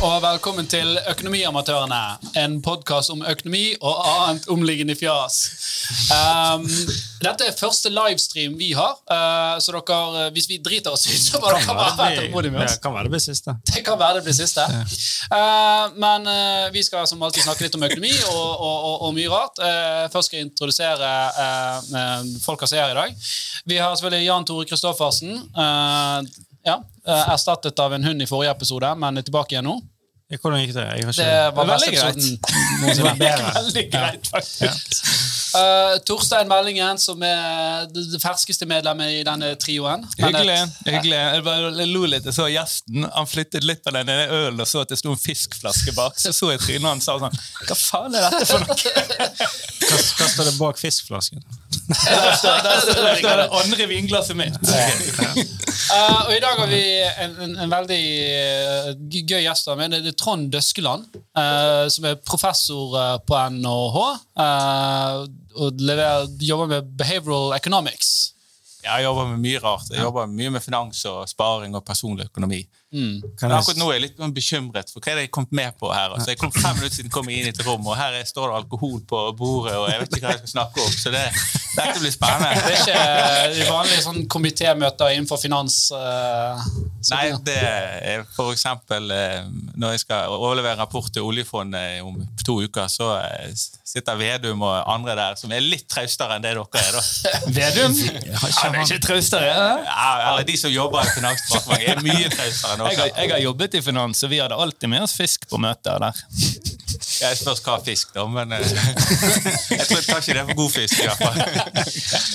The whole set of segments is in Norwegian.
og velkommen til Økonomiamatørene. En podkast om økonomi og annet omliggende fjas. Um, dette er første livestream vi har, uh, så dere, hvis vi driter oss ut, så må dere være tålmodige med oss. Det kan være det blir siste. Det kan være det blir siste. Uh, men uh, vi skal som alltid snakke litt om økonomi og, og, og, og mye rart. Uh, først skal jeg introdusere uh, folka som er her i dag. Vi har selvfølgelig Jan Tore Kristoffersen. Uh, ja, erstattet av en hund i forrige episode, men er tilbake igjen nå. Hvordan gikk det? Jeg har ikke... Det var Veldig greit. det var Veldig greit, faktisk. Uh, Torstein Meldingen, som er det, ferskeste medlemmet i denne trioen. Hyggelig. et- hyggelig. Jeg bare lo litt. Jeg så gjesten. Han flyttet litt på den ene ølen og så at det sto en fiskflaske bak. Så så jeg trynet hans og sa sånn Hva faen er dette for noe? Hva står det bak fiskflasken? Der står, der står, der står det andre vinglasset mitt. Uh, og I dag har vi en, en, en veldig uh, gøy gjest. av meg. Det er Trond Døskeland, uh, som er professor uh, på NHH. Uh, og lever, jobber med behavioral economics. Jeg jobber med mye rart. Jeg jobber mye med finans og sparing og personlig økonomi. Mm. Akkurat nå er jeg litt sånn bekymret for hva er det jeg kom med på her. Altså, jeg kom fem minutter siden kom jeg inn i et rom, og her er- står det alkohol på bordet, og jeg vet ikke hva jeg skal snakke om. Så det, dette blir spennende. Det er ikke uh, de vanlige sånn komitémøter innenfor finans. Uh, Nei, det er for eksempel eh, når jeg skal overlevere rapport til oljefondet om to uker, så eh, sitter Vedum og andre der som er litt traustere enn det dere er. da. Vedum? Han er ikke traustere? Ja, eller de som jobber i Finansdepartementet, er mye traustere Jeg jeg har jobbet i finans, og vi hadde alltid med oss fisk på møter der. Jeg spørs hva fisk, da, men eh, jeg tror jeg tar ikke det for god fisk. i hvert fall.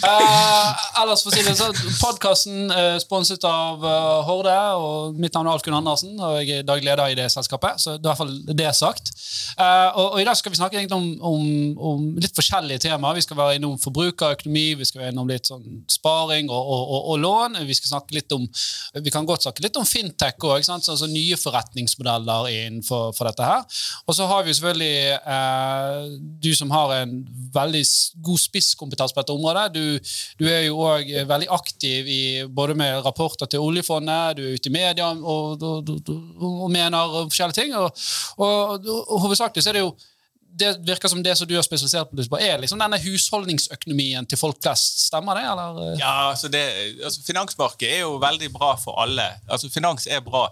Uh, ellers for å si det så Podkasten uh, sponset av uh, Horde, og mitt navn er Alf Gunn Andersen. og Jeg er daglig leder i det selskapet, så det er i hvert fall det sagt. Uh, og, og I dag skal vi snakke om, om, om litt forskjellige temaer. Vi skal være innom forbrukerøkonomi, vi skal være innom litt sånn sparing og, og, og, og lån. Vi skal snakke litt om vi kan godt snakke litt om fintech òg, altså nye forretningsmodeller innenfor for dette her. Og så har vi selvfølgelig eh, du som har en veldig god spisskompetanse på dette området. Du, du er jo òg veldig aktiv i, både med rapporter til oljefondet, du er ute i media og, og, og, og mener forskjellige ting. Og hovedsakelig så er det jo det virker som det som du har spesialisert på, er liksom denne husholdningsøkonomien til folk flest. Stemmer det, eller? Ja, altså det, altså Finansmarkedet er jo veldig bra for alle. Altså Finans er bra.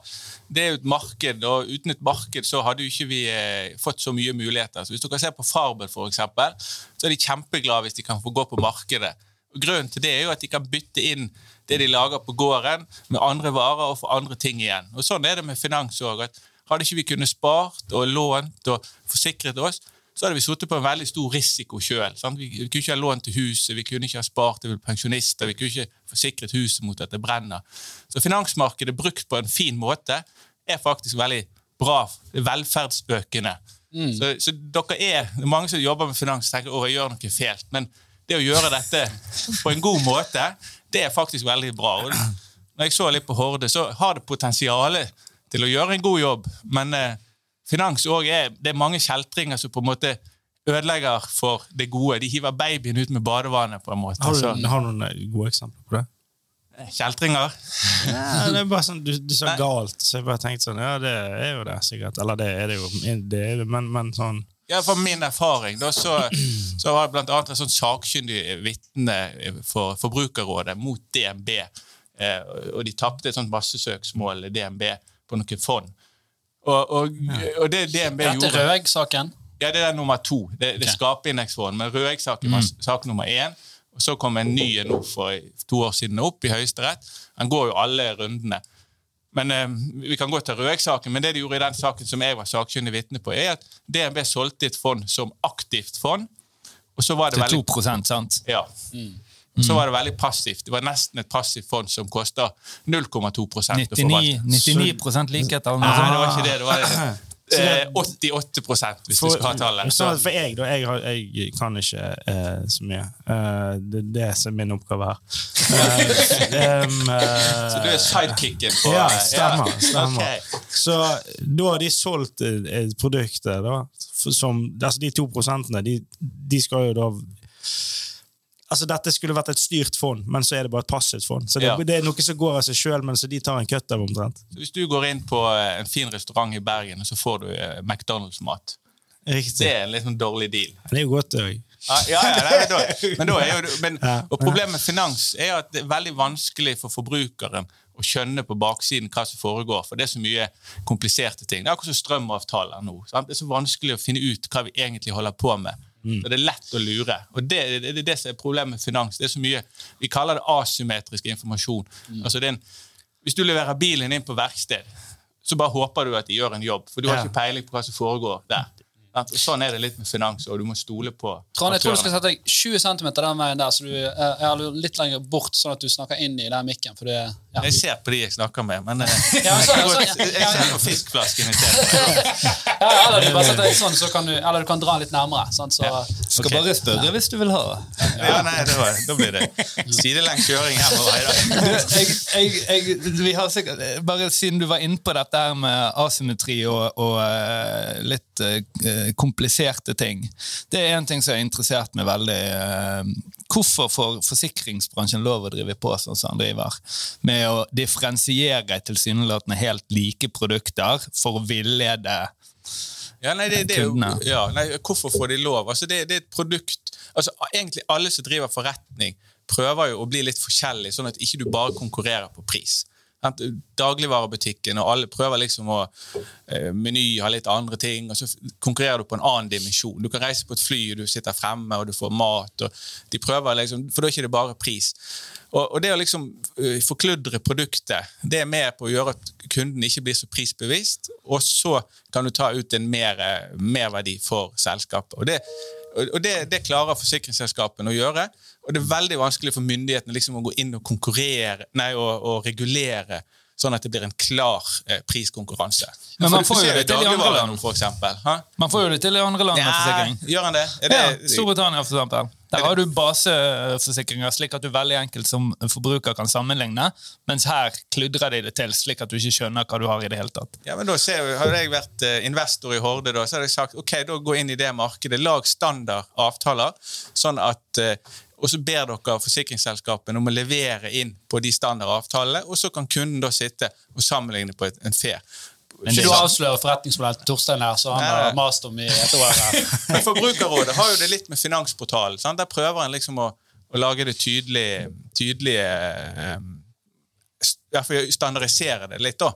Det er jo et marked, og uten et marked så hadde jo ikke vi eh, fått så mye muligheter. Så Hvis dere ser på Farbel, eksempel, så er de kjempeglade hvis de kan få gå på markedet. Grunnen til det er jo at de kan bytte inn det de lager på gården, med andre varer og få andre ting igjen. Og Sånn er det med finans òg. Hadde ikke vi kunnet spart og lånt og forsikret oss, så hadde vi sittet på en veldig stor risiko sjøl. Vi, vi kunne ikke ha lånt til huset, vi kunne ikke ha spart til pensjonister, vi kunne ikke forsikret huset mot at det brenner. Så finansmarkedet brukt på en fin måte er faktisk veldig bra, Velferdsøkende. Mm. Så, så dere er, det er mange som jobber med finans og tenker at jeg gjør noe fælt, men det å gjøre dette på en god måte, det er faktisk veldig bra. Og når jeg så litt på Horde, så har det potensial til å gjøre en god jobb, men eh, finans også er, det er mange kjeltringer som på en måte ødelegger for det gode. De hiver babyen ut med badevannet. på en måte. har, du, har du noen eh, gode eksempler på det? kjeltringer? Ja, det er bare sånn, Du, du sa galt, så jeg bare tenkte sånn Ja, det er jo det, sikkert. Eller det er det jo, det er det, men, men sånn Ja, Fra min erfaring da, så, så var det annet et sånn sakkyndig vitne for Forbrukerrådet mot DNB. Eh, og de tapte et sånt massesøksmål i DNB på noen fond. Og, og, og det DNB Dette gjorde er Røeg-saken. Ja, det er nummer to. Det, det okay. skaper indeksfond. Men Røeg-saken var sak nummer én. Og så kom en ny nå for to år siden opp i Høyesterett. Han går jo alle rundene. Men eh, Vi kan gå til Røeg-saken, men det de gjorde i den saken som jeg var sakkyndig vitne på, er at DNB solgte et fond som aktivt fond. Og så var det Til veldig 2 sant? ja. Så var det veldig passivt. Det var nesten et passivt fond som koster 0,2 å 99, forvalte. 99 likhet. Nei, det var ikke det. Det var eh, 88 hvis du skal ha tallet. Så, for jeg, da, jeg, jeg kan ikke eh, så mye. Uh, det er det som er min oppgave her. Uh, um, uh, Så du er sidekicken på Ja, stemmer. stemmer. Okay. Så da har de solgt et, et da, som altså De to prosentene, de, de skal jo da altså dette skulle vært et styrt fond, men så er det bare et passivt fond. Så det, Ja. det er noe som går av seg sjøl, men så de tar en kutt av omtrent. Så Hvis du går inn på eh, en fin restaurant i Bergen, og så får du eh, McDonald's-mat. Riktig. Det er en litt sånn dårlig deal. Det er jo godt òg. Ja, ja, ja, men, men, jo, det- og Problemet med finans er at det er veldig vanskelig for forbrukeren å skjønne på baksiden hva som foregår, for det er så mye kompliserte ting. Det er akkurat som strømavtaler nå. Sant? Det er så vanskelig å finne ut hva vi egentlig holder på med. Så Det er lett å lure. Og det, det, det er det som er problemet med finans. Det er så mye, Vi kaller det asymmetrisk informasjon. Altså det er en, hvis du leverer bilen inn på verksted, så bare håper du at de gjør en jobb, for du har Ja. ikke peiling på hva som foregår der. Sånn er det litt med finans, og du må stole på Trond, jeg tror du skal sette deg 20 cm den veien der, så du er, er litt lenger bort, sånn at du snakker inn i den mikken. For det, ja. Jeg ser på de jeg snakker med, men eh, Ja, sånn, jeg, sånn, ja. ser på fiskflasken i stedet. Ja, ja, eller du bare setter deg sånn, så kan du, eller du kan dra litt nærmere. Sånn, Så, Skal okay. bare spørre hvis du vil ha. Ja, nei, det var, Da blir det sidelengs kjøring hjemover i dag. Jeg, jeg, jeg, vi har sikkert, bare siden du var inne på dette her med asymmetri og, og eh, litt uh, kompliserte ting. Det er en ting som har interessert meg veldig. eh, hvorfor får forsikringsbransjen lov å drive på sånn som han driver? Med å differensiere tilsynelatende helt like produkter for å villede Ja, nei, det, det jo, ja, nei, hvorfor får de lov? Altså, det, det er et produkt altså, Egentlig alle som driver forretning, prøver jo å bli litt forskjellig, sånn at ikke du bare konkurrerer på pris. Dagligvarebutikken og alle prøver liksom å eh, Meny har litt andre ting, og så konkurrerer du på en annen dimensjon. Du kan reise på et fly, og du sitter fremme, og du får mat. og de prøver liksom, For da er det ikke bare pris. Og, og det å liksom eh, forkludre produktet, det er med på å gjøre at kunden ikke blir så prisbevisst, og så kan du ta ut en mer, eh, merverdi for selskapet. Og det, og det, det klarer forsikringsselskapene å gjøre. Og det er veldig vanskelig for myndighetene liksom å gå inn og konkurrere, nei, og, og regulere, sånn at det blir en klar eh, priskonkurranse. Men man får jo det til i andre land. for eksempel. ha? Man får jo det til i andre land med Ja, forsikring. gjør han det? Det Ja, Storbritannia, for eksempel. Der har du baseforsikringer, slik at du veldig enkelt som forbruker kan sammenligne, mens her kludrer de det til, slik at du ikke skjønner hva du har i det hele tatt. Ja, men da ser vi, Hadde jeg vært eh, investor i Horde, da, så hadde jeg sagt ok, da gå inn i det markedet. Lag standard avtaler, sånn at eh, og så ber dere forsikringsselskapene om å levere inn på de standardavtalene, og så kan kunden da sitte og sammenligne på en fair. ikke du avslører forretningsmodellen til Torstein her, så han har mast om i et år. her. Men Forbrukerrådet har jo det litt med Finansportalen. Sant? Der prøver en liksom å, å lage det tydelig, tydelige um, Standardisere det litt, da.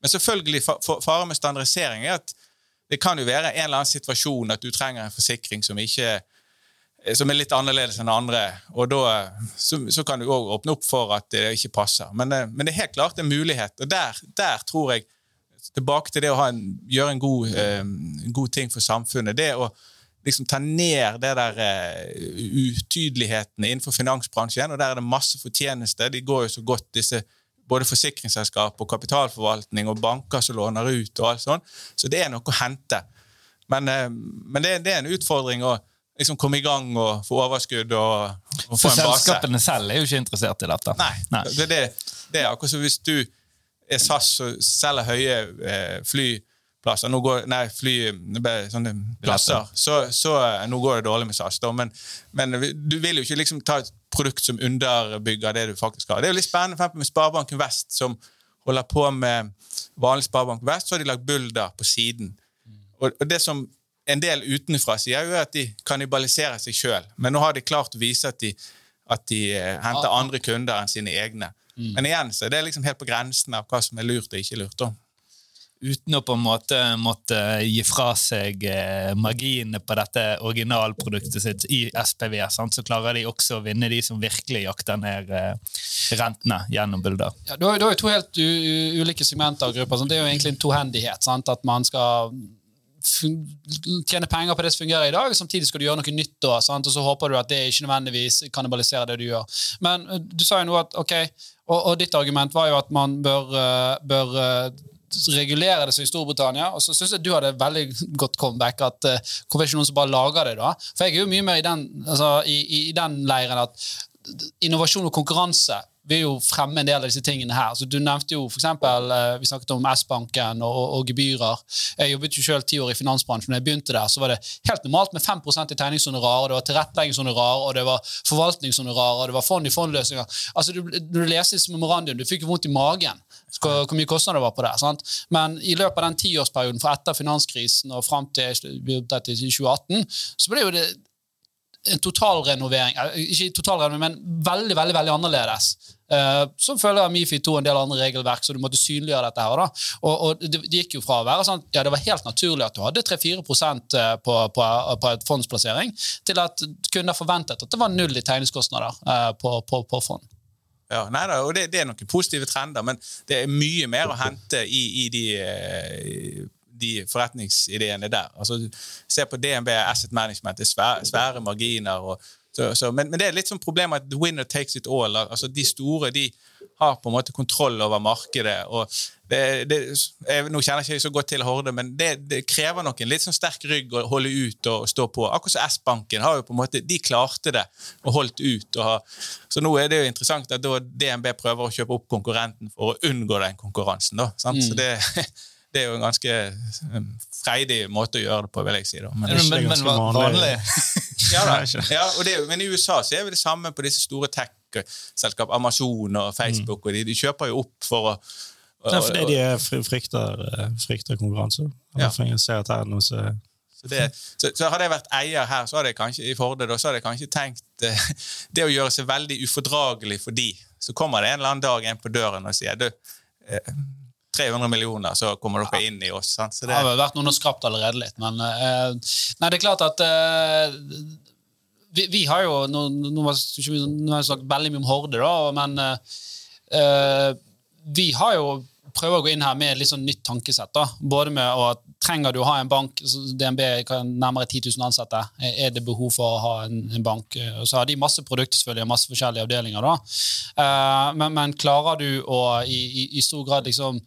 Men selvfølgelig, fa- fa- faren med standardisering er at det kan jo være en eller annen situasjon at du trenger en forsikring som ikke som er litt annerledes enn andre, og da eh, så, så kan du òg åpne opp for at det ikke passer. Men, eh, men det er helt klart en mulighet, og der, der tror jeg Tilbake til det å en, gjøre en god, eh, god ting for samfunnet. Det å liksom ta ned det der eh, utydelighetene innenfor finansbransjen, og der er det masse fortjeneste. De går jo så godt, disse både forsikringsselskap og kapitalforvaltning og banker som låner ut og alt sånt. Så det er noe å hente. Men, eh, men det, det er en utfordring å liksom komme i gang og få overskudd og, og få For en base. selskapene selv er jo ikke interessert i dette. Nei. Det, det, det er akkurat som hvis du er SAS og selger høye eh, flyplasser nå går, Nei, fly, sånne plasser. Så, så eh, nå går det dårlig med SAS, da, men, men du vil jo ikke liksom ta et produkt som underbygger det du faktisk har. Det er jo litt spennende for eksempel med Sparebanken Vest, som holder på med vanlig Sparebank Vest, så har de lagt Bulder på siden. Og, og det som en del utenfra sier, jo at de kannibaliserer seg sjøl. Men nå har de klart å vise at de, at de eh, henter andre kunder enn sine egne. Men igjen så er det liksom helt på grensen av hva som er lurt og ikke lurt. om Uten å på en måte måtte gi fra seg eh, marginene på dette originalproduktet sitt i SPV, sant? så klarer de også å vinne de som virkelig jakter ned eh, rentene gjennom bilder. Ja, du, har, jo to helt u, u, ulike segmenter og grupper. Sant? Det er jo egentlig en tohendighet. Sant? At man skal tjene penger på det som fungerer i dag, samtidig skal du gjøre noe nytt. da, sant? Og så håper du at det ikke nødvendigvis kannibaliserer det du gjør. Men eh, du sa jo nå at ok, og, og ditt argument var jo at man bør, eh, bør eh, regulere det som i Storbritannia, og så syns jeg du hadde veldig godt comeback. at Hvorfor er ikke noen som bare lager det, da? For jeg er jo mye mer i den, altså, i, i den leiren at innovasjon og konkurranse vil jo fremme en del av disse tingene her. Så Du nevnte jo for eksempel, eh, Vi snakket om S-banken og, og, gebyrer. Jeg jobbet jo selv ti år i finansbransjen. Når jeg begynte der, så var det helt normalt med 5% i tegningshonorar, det var tilretteleggingshonorar, og det var forvaltningshonorar, og det var fond-i-fond-løsninger. Altså, du, du leste disse memorandum, du fikk jo vondt i magen hvor, hvor mye kostnader det var på det. Sant? Men i løpet av den tiårsperioden fra etter finanskrisen og fram til 2018, så ble jo det totalrenovering Ikke totalrenovering, men veldig veldig, veldig annerledes. Uh, som følger MIFI 2 og en del andre regelverk, så du måtte synliggjøre dette. her. Da. Og, og det, det, gikk jo fra å være sånn, ja, det var helt naturlig at du hadde 3-4% på, på, på et fondsplassering, til at kunder forventet at det var null i tegningskostnader på, på, på fond. Ja, nei da, og det, det, er noen positive trender, men det er mye mer å hente i, i de, eh, de forretningsideene der. Altså, Se på DNB Asset Management, det er svære, svære marginer. og så, så, men, men, det er litt sånn problem at the winner takes it all. altså De store de har på en måte kontroll over markedet. og det, det, jeg, Nå kjenner jeg ikke så godt til Horde, men det, det krever nok en litt sånn sterk rygg å holde ut og stå på. Akkurat som S-banken har jo på en måte, de klarte det og holdt ut. Og har, så nå er det jo interessant at DNB prøver å kjøpe opp konkurrenten for å unngå den konkurransen. da, mm. Så det det er jo en ganske um, freidig måte å gjøre det på, vil jeg si. da. Men, men, men, men vanlig? ja, da. ja, og det, men i USA så er vi det samme på disse store tech-selskap, Amazon og Facebook. og de, de kjøper jo opp for å det er fordi de frykter, eh, frykter konkurranse. Ja. Ser at her noe så så, det, så, så, Hadde jeg vært eier her så hadde jeg kanskje i Forde, da, så hadde jeg kanskje tenkt eh, det å gjøre seg veldig ufordragelig for de. Så kommer det en eller annen dag en på døren og sier du, eh, 300 millioner, så kommer dere inn i oss. Sant? Så det, har vært noen og skrapt allerede litt, men uh, Nei, det er klart at uh, vi, vi, har jo Nå, nå har jeg snakket veldig mye om Horde, da, men uh, vi har jo prøver å gå inn her med et litt sånn nytt tankesett. da, Både med å Trenger du å ha en bank DNB kan nærmere 10 000 ansatte. Er det behov for å ha en, en bank? Og så har de masse produkter, selvfølgelig, masse forskjellige avdelinger. da, men, men klarer du å i, i, i stor grad liksom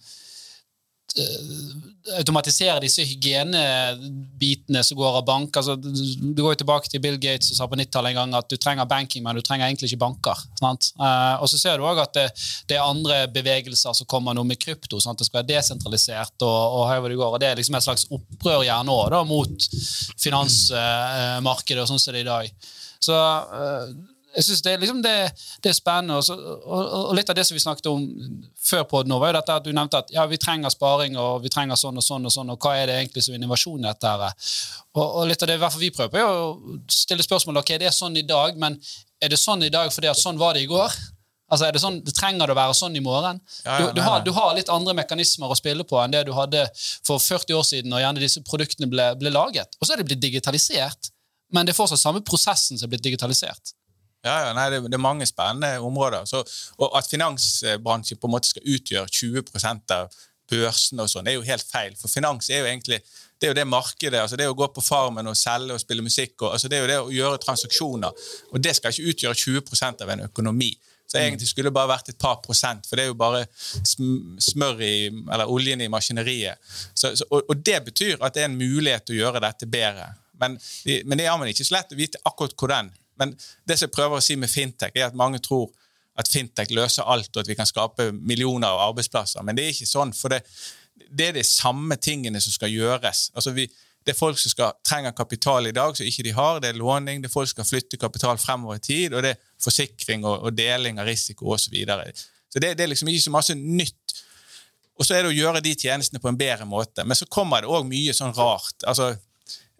automatisere disse hygienebitene som går av bank. Altså, du går jo tilbake til Bill Gates og sa på 90-tallet en gang at du trenger banking, men du trenger egentlig ikke banker. Uh, og så ser du òg at det, det, er andre bevegelser som kommer nå med krypto. Sant? Det skal være desentralisert. og, og, går. og Det er liksom et slags opprør gjerne òg mot finansmarkedet og sånn som det er i dag. Så uh, jeg synes det, liksom det, det, er spennende. Og, og, og, litt av det som vi snakket om før på nå, var jo dette at du nevnte at ja, vi trenger sparing og vi trenger sånn og sånn. Og sånn, og hva er det egentlig som innovasjon i dette? her? Og, og, litt av det vi prøver på, er å stille spørsmål ok, det er sånn i dag, men er det sånn i dag fordi at sånn var det i går? Altså, er det, sånn, det Trenger det å være sånn i morgen? Ja, ja, du, du, har, du, har, litt andre mekanismer å spille på enn det du hadde for 40 år siden, og gjerne disse produktene ble, ble laget. Og så er det blitt digitalisert, men det er fortsatt samme prosessen som er blitt digitalisert. Ja, ja nei, det, det, er mange spennende områder. Så, og at finansbransjen på en måte skal utgjøre 20% av børsen og sånn, er jo helt feil. For finans er jo egentlig det er jo det markedet. altså Det å gå på Farmen og selge og spille musikk. Og, altså det er jo det å gjøre transaksjoner. Og det skal ikke utgjøre 20% av en økonomi. Så egentlig skulle det bare vært et par prosent, for det er jo bare smør i, eller oljen i maskineriet. Så, så, og, og, det betyr at det er en mulighet til å gjøre dette bedre. Men, men det er man ikke så lett å vite akkurat hvordan. Men det som jeg prøver å si med fintech, er at mange tror at fintech løser alt, og at vi kan skape millioner av arbeidsplasser. Men det er ikke sånn. For det, det er de samme tingene som skal gjøres. Altså vi, det er folk som skal, trenger kapital i dag som ikke de har. Det er låning, det er folk som skal flytte kapital fremover i tid, og det er forsikring og, og deling av risiko osv. Så, videre. så det, det er liksom ikke så masse nytt. Og så er det å gjøre de tjenestene på en bedre måte. Men så kommer det òg mye sånn rart. altså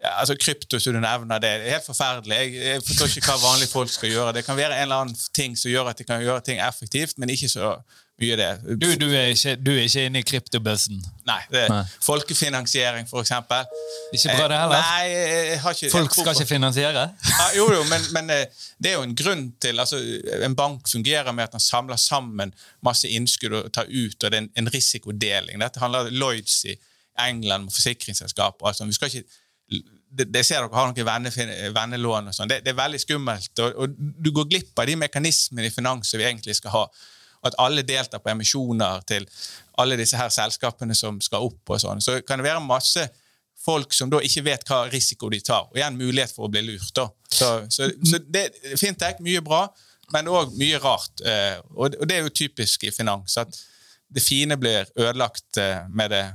ja, altså Krypto, som du nevner, det er helt forferdelig. Jeg, jeg, forstår ikke hva vanlige folk skal gjøre. Det kan være en eller annen ting som gjør at de kan gjøre ting effektivt, men ikke så mye det. Du, du, er, ikke, du er ikke inne i kryptobøssen? Nei. det er Folkefinansiering, for eksempel. Ikke bra, det heller? Nei, jeg har ikke... Folk skal ikke finansiere? Ja, jo, jo, men, men, eh, det er jo en grunn til altså, En bank fungerer med at den samler sammen masse innskudd og tar ut, og det er en, en risikodeling. Dette handler om Lloyds i England, med forsikringsselskaper. Altså, vi skal ikke det, det ser dere har noen vennelån og sånn. Det, det, er veldig skummelt. Og, og, Du går glipp av de mekanismene i finans som vi egentlig skal ha. At alle deltar på emisjoner til alle disse her selskapene som skal opp. og sånn. Så kan det være masse folk som da ikke vet hva risiko de tar, og igjen mulighet for å bli lurt. da. Så, så, så det, Fintech, mye bra. men òg mye rart. eh, og det er jo typisk i finans. at det fine blir ødelagt eh, med det,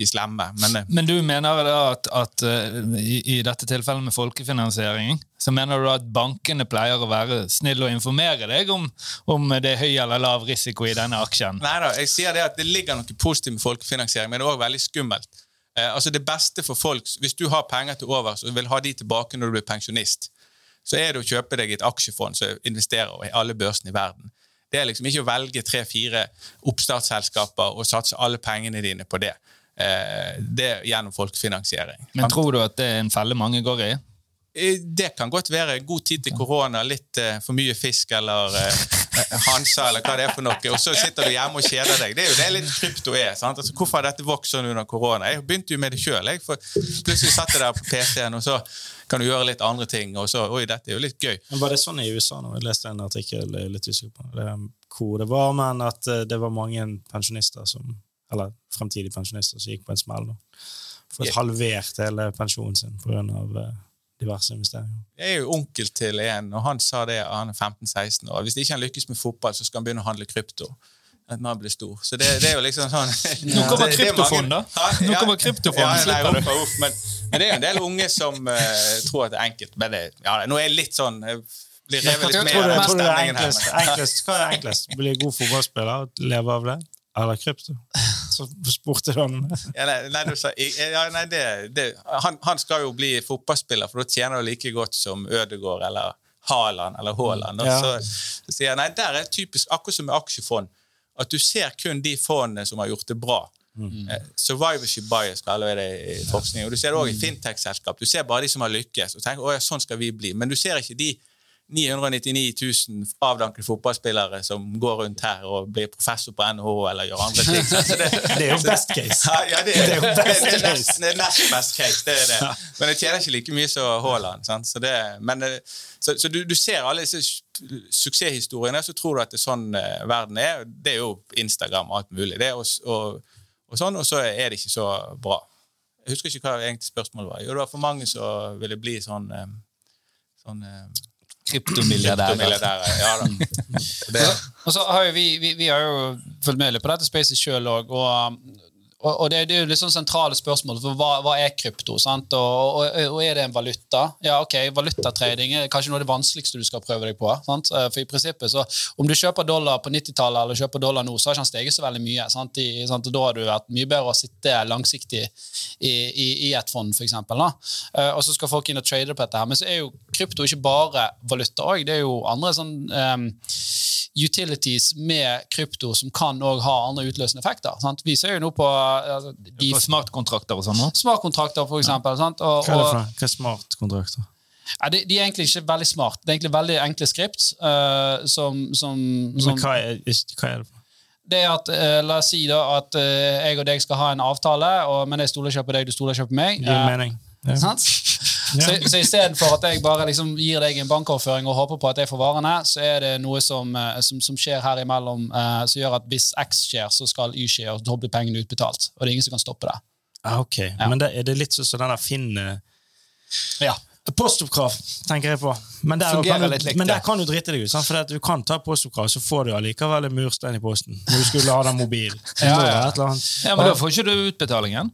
de slemme. Men eh, Men du mener da at, at eh, i, i dette tilfellet med folkefinansiering, så mener du at bankene pleier å være snille og informere deg om, om det er høy eller lav risiko i denne aksjen? Nei da, jeg sier det at det ligger noe positivt med folkefinansiering, men det er òg veldig skummelt. Eh, altså Det beste for folk, Hvis du har penger til overs og vil ha de tilbake når du blir pensjonist, så er det å kjøpe deg et aksjefond som investerer i alle børsene i verden. Det er liksom ikke å velge tre-fire oppstartsselskaper og satse alle pengene dine på det. Eh, det gjennom folkefinansiering. Men tror du at det er en felle mange går i? Eh, Det kan godt være god tid til korona, litt eh, for mye fisk eller eh, Hansa eller hva det er for noe, og så sitter du hjemme og kjeder deg. Det er jo det litt krypto er. sant? Altså, hvorfor har dette vokst sånn under korona? Jeg begynte jo med det sjøl. Plutselig satt jeg der på PC-en, og så kan du gjøre litt andre ting. og så, Oi, dette er jo litt gøy. Men Var det sånn i USA nå? Jeg leste en artikkel litt usikker på det, hvor det var, men at det var mange pensjonister som eller fremtidige pensjonister som gikk på en smell. da. Fått halvert hele pensjonen sin pga. Uh, diverse investeringer. Jeg er jo onkel til en, og han sa det han er 15-16 år. Hvis ikke han lykkes med fotball, så skal han begynne å handle krypto. Når han blir stor. Så det, det er jo liksom sånn Nå kommer er kryptofond, da. Ja, Nå kommer kryptofond, Ja, nei, men, men det er jo en del unge som uh, tror at det er enkelt. Men det, ja, nå er jeg litt sånn jeg blir revet litt med av den stemningen her. enklest, hva er enklest? Bli god fotballspiller og leve av det? Eller krypto? Så spurte du han. Ja, nei, nei, du sa, ja, nei det, det, han, han skal jo bli fotballspiller, for da tjener du like godt som Ødegaard eller Haaland eller Haaland. Ja. så, så sier jeg nei, der er typisk, akkurat som med aksjefond, at du ser kun de fondene som har gjort det bra. Mm. survivorship bias kaller vi det i forskning. Og du ser det også i fintech-selskap. Du ser bare de som har lykkes, og tenker å ja, sånn skal vi bli. Men du ser ikke de 999 000 avdankede fotballspillere som går rundt her og blir professor på NHO eller gjør andre ting. Så det, Det er jo best case. ja, det, er, det, best det, er case. nesten det er nest best case. Det er det. Men jeg tjener ikke like mye som Haaland. Sant? Så, det, men, eh, så, så du, du ser alle disse su- suksesshistoriene, så tror du at det er sånn eh, verden er. Det er jo Instagram og alt mulig. Det, og, og, og, sånn, og så er det ikke så bra. Jeg husker ikke hva egentlig spørsmålet var. Jo, det var for mange som ville bli sånn, eh, sånn Kryptomilliardærer. kryptomilliardærer. Ja, da. Det, Og så har jo vi, vi, vi har jo fulgt med litt på dette spacet sjøl òg. Og, og, det, det er jo sånn sentrale spørsmål. For hva, hva er krypto? Og, og, og er det en valuta? Ja, ok, Valutatrading er kanskje noe av det vanskeligste du skal prøve deg på. sant? Eh, For i prinsippet, så Om du kjøper dollar på 90-tallet eller kjøper dollar nå, så har ikke han steget så veldig mye. sant? I, sant? Og Da har det vært mye bedre å sitte langsiktig i, i, i et fond, f.eks. Og så skal folk inn og trade på dette. her, Men så er jo krypto ikke bare valuta òg. Det er jo andre sånn um, utilities med krypto som kan også ha andre utløsende effekter. Sant? Vi ser jo nå på altså, de smartkontrakter og sånn. nå. smartkontrakter, for eksempel. Sant? Og, Hva er det for? Er smartkontrakter? ja, de, de er egentlig ikke veldig smart. Det er egentlig veldig enkle skript. Uh, som, som, som Men hva er, hva er det for det er at, uh, La oss si da at uh, jeg og deg skal ha en avtale, og, men jeg stoler ikke på deg, du stoler ikke på meg. Gir Eh, mening? Ja. Sant? Så, så istedenfor at jeg bare liksom gir deg en bankoverføring og håper på at jeg får varene, så er det noe som, eh, som, som skjer her imellom eh, som gjør at hvis X skjer, så skal Y skje, og da blir pengene utbetalt. Og det er ingen som kan stoppe det. Ah, ok, Men det, er det litt sånn som den der Finn eh, Ja. Postoppkrav, tenker jeg på. Men der, kan du, litt men der kan du drite deg ut. Sant? For at du kan ta postoppkrav, så får du allikevel en murstein i posten. Når du skulle ha den mobilen. Ja, ja. Ja, men Da får ikke du utbetalingen.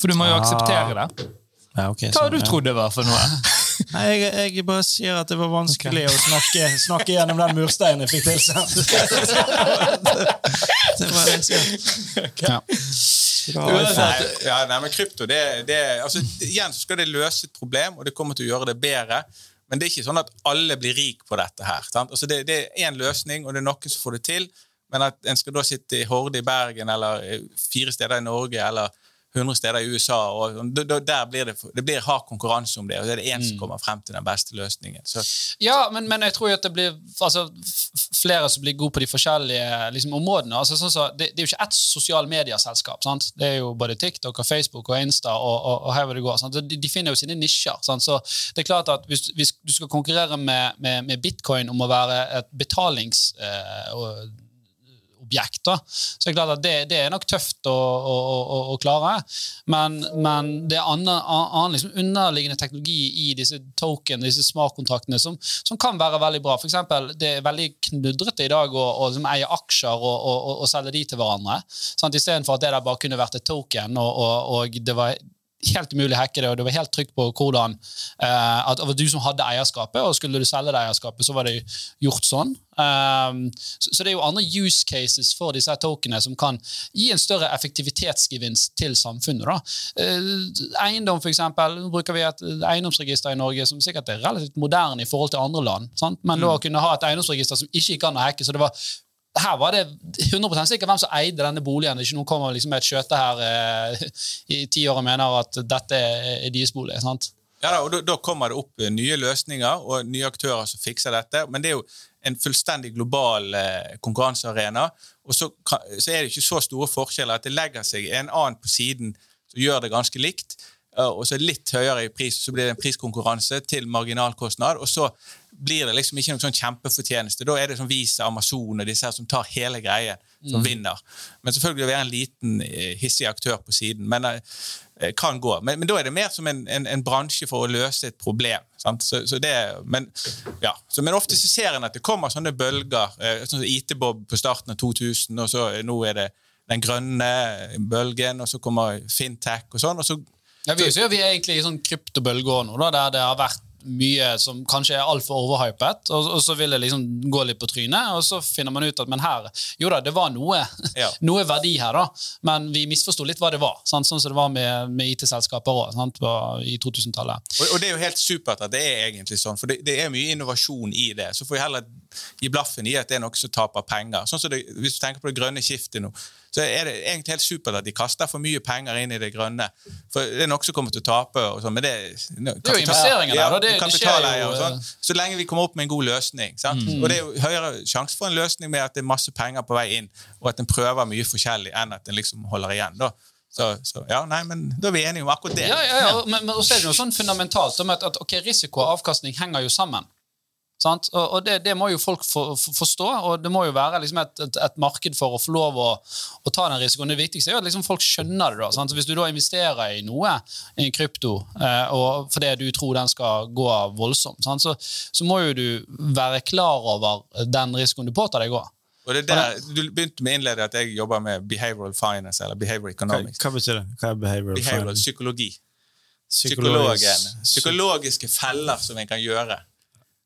For du må jo Ah. akseptere det. Ja, okay, Hva hadde du ja. trodd det var for noe? Nei, jeg, jeg bare sier at det var vanskelig å snakke, snakke gjennom den mursteinen jeg fikk tilsendt. det var det. Ja. Nei, ja, nei, men krypto, det, det altså, Igjen så skal det løse et problem, og det kommer til å gjøre det bedre. Men det er ikke sånn at alle blir rik på dette her. Sant? Altså, det, det er én løsning, og det er noen som får det til. Men at en skal da sitte i Horde i Bergen eller fire steder i Norge eller 100 steder i USA, og der blir det, det blir hard konkurranse om det, og Det er det én som kommer frem til den beste løsningen. Så, Ja, men, men jeg tror jo at det blir altså, flere som blir gode på de forskjellige liksom, områdene. Altså, sånn så, det, det er jo ikke ett sosiale medieselskap. Sant? Det er jo både TikTok og Facebook og Insta og, og, og her hvor det går. De, de finner jo sine nisjer. Sant? Så det er klart at hvis, hvis du skal konkurrere med, med, med bitcoin om å være et betalings... Eh, og, objekt. da. Så det er klart at det, det er nok tøft å, å, å, å klare, men, men det er annen, annen liksom underliggende teknologi i disse token, disse smartkontraktene, som, som, kan være veldig bra. For eksempel, det er veldig knudrete i dag å, å liksom eie aksjer og, og, og, selge de til hverandre. Sant? Istedenfor at det der bare kunne vært et token, og, og det var helt umulig å hacke det, og det var helt trygt på hvordan uh, at det var du som hadde eierskapet, og skulle du selge det eierskapet, så var det gjort sånn. Um, så, så, det er jo andre use cases for disse tokenene som kan gi en større effektivitetsgevinst til samfunnet. da. Uh, eiendom, eksempel, nå bruker vi et eiendomsregister i Norge som sikkert er relativt moderne i forhold til andre land, sant? men mm. da å kunne ha et eiendomsregister som ikke gikk an å hacke, så det var her var det 100 sikkert hvem som eide denne boligen. Ikke noen kommer liksom med et skjøte her eh, i ti år og mener at dette er deres bolig. sant? Ja, da, og da, da, kommer det opp eh, nye løsninger og nye aktører som fikser dette. Men det er jo en fullstendig global eh, konkurransearena. Og så, så, er det ikke så store forskjeller at det legger seg en annen på siden som gjør det ganske likt. Og så litt høyere i pris, så blir det en priskonkurranse til marginalkostnad. Og så blir det liksom ikke noen sånn kjempefortjeneste. Da er det sånn Visa, Amazon og disse her som tar hele greien, som mm. vinner. Men selvfølgelig det være en liten eh, hissig aktør på siden. Men det kan gå. Men, men, da er det mer som en, en, en bransje for å løse et problem. Så, så det, men, ja. så, men, ofte så ser en at det kommer sånne bølger. sånn sånn IT-Bob på starten av 2000, og så nå er det den grønne bølgen, og så kommer fintech og sånn. og så ja, vi, vi er egentlig i sånn kryptobølge nå, da, der det har vært mye som kanskje er altfor overhypet, og, og, så vil det liksom gå litt på trynet, og så finner man ut at men her Jo da, det var noe, ja. noe verdi her, da, men vi misforsto litt hva det var. Sant? Sånn som det var med, med IT-selskaper òg i 2000-tallet. Og, og, det er jo helt supert at det er egentlig sånn, for det, det er mye innovasjon i det. Så får vi heller gi blaffen i at det er noe som taper penger. Sånn som det, Hvis du tenker på det grønne skiftet nå, så er det egentlig helt supert at de kaster for mye penger inn i det grønne. For det er noe som kommer til å tape. Og sånt, men det, no, det er jo investeringer der. Ja, det, kapitaleier og sånn. Så lenge vi kommer opp med en god løsning. Mm. Og det er jo høyere sjanse for en løsning med at det er masse penger på vei inn, og at en prøver mye forskjellig, enn at en liksom holder igjen. da. Så, så, ja, nei, men Da er vi enige om akkurat det. Ja, ja, ja. Men, men også er det noe sånn fundamentalt om at, at okay, risiko og avkastning henger jo sammen. Sant? Og det, det, må jo folk for, for, forstå, og det må jo være liksom et, et, et, marked for å få lov å, å, ta den risikoen. Det viktigste er jo at liksom folk skjønner det. da, sant? Hvis du da investerer i noe, i krypto, eh, og fordi du tror den skal gå voldsomt, så, så, må jo du være klar over den risikoen du påtar deg òg. Og det der, Du begynte med å innlede at jeg jobber med behavioral finance, eller behavioral economics. Hva, hva betyr det? Hva er behavioral, behavioral finance? Psykologi. Psykologiske feller som en kan gjøre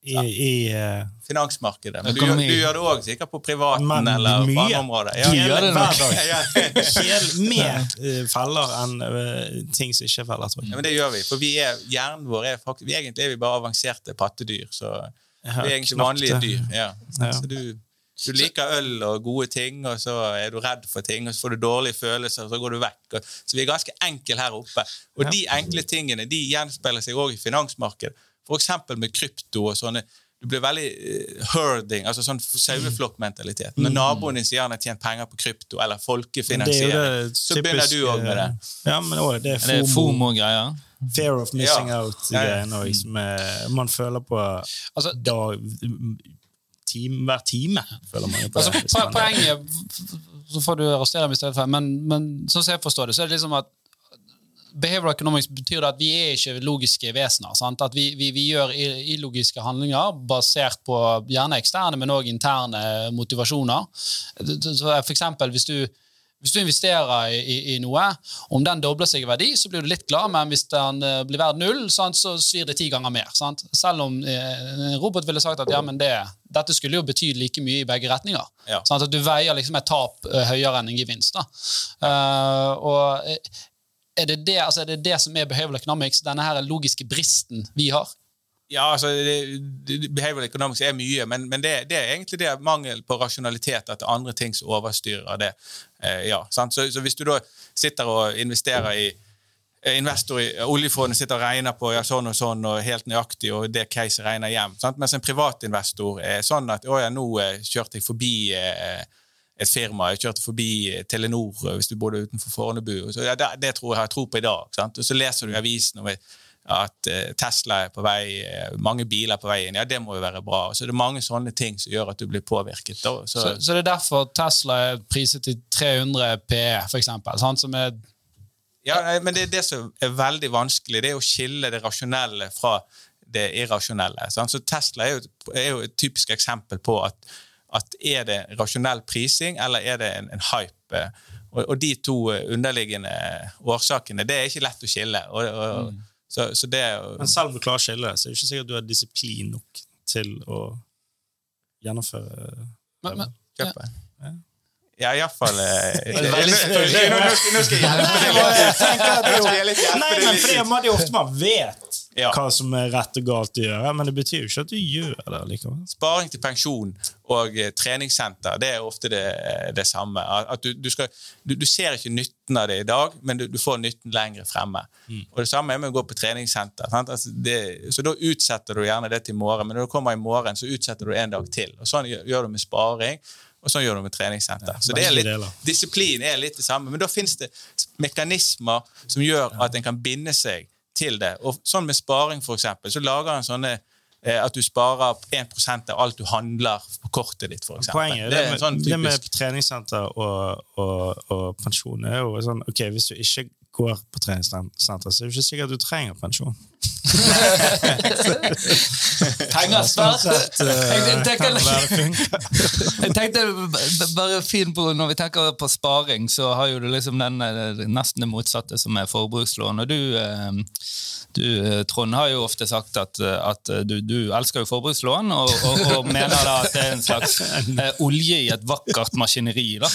i, i uh, Finansmarkedet. Men du, du, gjør det òg sikkert på privaten men, eller mye. på andre områder. Ja, gjør det hver dag. Mer uh, feller enn uh, ting som ikke feller, tror jeg. Ja, men det gjør vi. For vi er, hjernen vår er faktisk, vi Egentlig er vi bare avanserte pattedyr. Så vi er egentlig vanlige dyr. Ja. Ja. Så du, du, liker øl og gode ting, og så er du redd for ting, og så får du dårlige følelser, og så går du vekk. Så vi er ganske enkle her oppe. Og de enkle tingene de gjenspeiler seg òg i finansmarkedet. F.eks. med krypto og sånne du blir veldig uh, herding, altså sånn saueflokkmentalitet. Når mm. naboen din sier han har tjent penger på krypto eller folkefinansiering, så begynner du òg med det. Ja, men også, det er FOMO-greier. Fear of missing ja. out-greiene òg, som man føler på altså, dag, time, hver time. føler man på altså, det. Poenget så får du arrestere meg i stedet for, men, men sånn som jeg forstår det, så er det liksom at behavioral economics betyr det at vi er ikke logiske vesener. Sant? At vi, vi, vi, gjør illogiske handlinger basert på gjerne eksterne, men òg interne motivasjoner. Så for eksempel, hvis du, hvis du investerer i, i, i, noe, om den dobler seg i verdi, så blir du litt glad, men hvis den eh, blir verdt null, sant, så svir det ti ganger mer. Sant? Selv om eh, en robot ville sagt at ja, men det, dette skulle jo bety like mye i begge retninger. Ja. Sånn at du veier liksom et tap uh, høyere enn en gevinst. Uh, og er det det, altså er det det som er behavioral economics, denne her logiske bristen vi har? Ja, altså, det, Behavioral economics er mye, men, men det, det, er egentlig det mangel på rasjonalitet at det er andre ting som overstyrer det. Eh, ja, så, så, hvis du da sitter og investerer i eh, investor i oljefondet sitter og regner på ja, sånn og sånn og helt nøyaktig, og det case regner hjem. Sant? Mens en privatinvestor er sånn at å ja, nå eh, kjørte jeg forbi eh, et firma. Jeg kjørte forbi Telenor hvis du bodde utenfor Fornebu. Så, ja, det, det, tror jeg har tro på i dag. Sant? Og Så leser du i avisen om at eh, Tesla er på vei, eh, mange biler er på vei inn. Ja, det må jo være bra. Så det er mange sånne ting som gjør at du blir påvirket. Så, Så, så det er derfor Tesla er priset til 300 PE, for eksempel. Som er ja, men det er det som er veldig vanskelig, det er å skille det rasjonelle fra det irrasjonelle. Sant? Så Tesla er jo, er jo et typisk eksempel på at, at er det rasjonell prising, eller er det en, en hype? Og, og de to underliggende årsakene, det er ikke lett å skille. Og, og, så, så det, er Men selv om du klarer å skille så er det ikke sikkert du har disiplin nok til å gjennomføre men, men, kjøpe. Ja, iallfall Nå skal jeg litt. Nå skal jeg Nei, men litt. fordi man, det er ofte man vet Ja. hva som er rett og galt å gjøre, men det betyr jo ikke at du gjør det likevel. Sparing til pensjon og eh, treningssenter det er ofte det, det samme. At du, du, skal, du, du ser ikke nytten av det i dag, men du, du får nytten lenger fremme. Og Det samme er med å gå på treningssenter. Sant? Altså det, så Da utsetter du gjerne det til i morgen, men når du kommer i morgen, så utsetter du en dag til. Og Sånn gjør, gjør du med sparing. Og sånn gjør du med treningssenter. så det er litt. Disiplin er litt det samme, men da finnes det mekanismer som gjør at en kan binde seg til det. Og sånn med sparing, for eksempel, så lager en sånne eh, at du sparer 1% av alt du handler på kortet ditt, for eksempel. Poenget det er med, sånn det med treningssenter og, og, og pensjon er jo sånn Ok, hvis du ikke går på treningssenter, så er det ikke sikkert du trenger pensjon. Penger spart. Eh, Jeg, tenker, tenkte bare fint på Når vi tenker på sparing, så har jo du liksom den eh, nesten det motsatte, som er forbrukslån. Og du, eh, du Trond, har jo ofte sagt at, at du, du elsker jo forbrukslån, og, og, og mener da at det er en slags olje i et vakkert maskineri. da.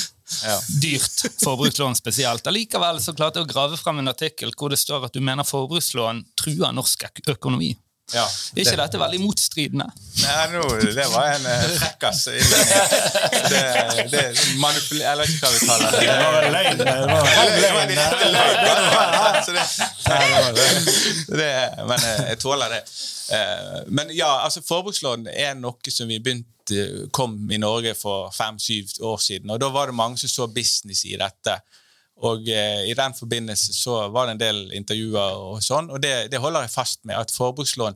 Ja. Dyrt forbrukslån spesielt. Allikevel så klarte jeg å grave frem en artikkel hvor det står at du mener forbrukslån truer norsk økonomi. Ja. Er ikke dette veldig motstridende? Nei, no, det var en uh, frekkas innledning. Det, det manipul... Eller ikke hva vi kaller det. Det var en løgn. Det var en Det løgn. det, det, men eh, jeg tåler det. Eh, Men ja, altså forbrukslån er noe som vi begynte kom i Norge for fem-syv år siden. og Da var det mange som så business i dette. Og eh, I den forbindelse så var det en del intervjuer, og sånn, og det, det holder jeg fast med. at forbrukslån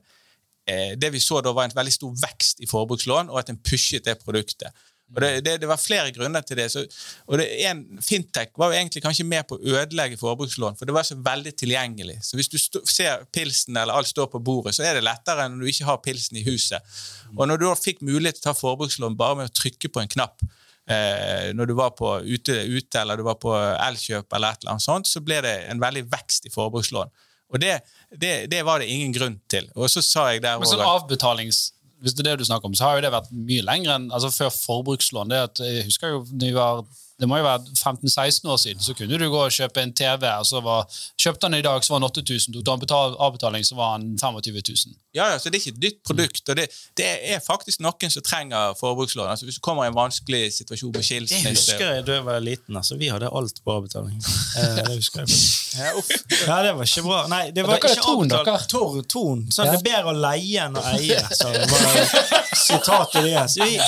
eh, det vi så da var en veldig stor vekst i forbrukslån, og at en pushet det produktet. Og det, det, det var flere grunner til det. Så, og det en, Fintech var jo egentlig kanskje med på å ødelegge forbrukslån, for det var så veldig tilgjengelig. Så Hvis du stå, ser pilsen eller alt står på bordet, så er det lettere enn når du ikke har pilsen i huset. Og når du da fikk mulighet til å ta forbrukslån bare med å trykke på en knapp, eh, når du var på ute, ute eller du var på Elkjøp, eller et eller annet sånt, så ble det en veldig vekst i forbrukslån. Og det, det, det var det ingen grunn til. Og så sa jeg der Men sånn avbetalings... Hvis det er det du snakker om, så har jo det vært mye lenger enn altså før forbrukslån. Det, at, jeg husker jo, når vi var, det må jo være 15-16 år siden, så kunne du gå og kjøpe en TV. og så var, Kjøpte han i dag, så var den 8000. Tok du han avbetaling, så var han 25 000. Ja, ja, så Det er ikke et nytt produkt. og det, det er faktisk noen som trenger forbrukslån. Altså Hvis du kommer i en vanskelig situasjon Det skilsmisse husker jeg da jeg var liten. altså. Vi hadde alt på avbetaling. Eh, Det husker jeg. ja, uff. Ja, det var ikke bra. Nei, det var ikke dere. Tor, ton. Så Ja. det er bedre å leie enn å eie. Så det var sitatet deres. Vi,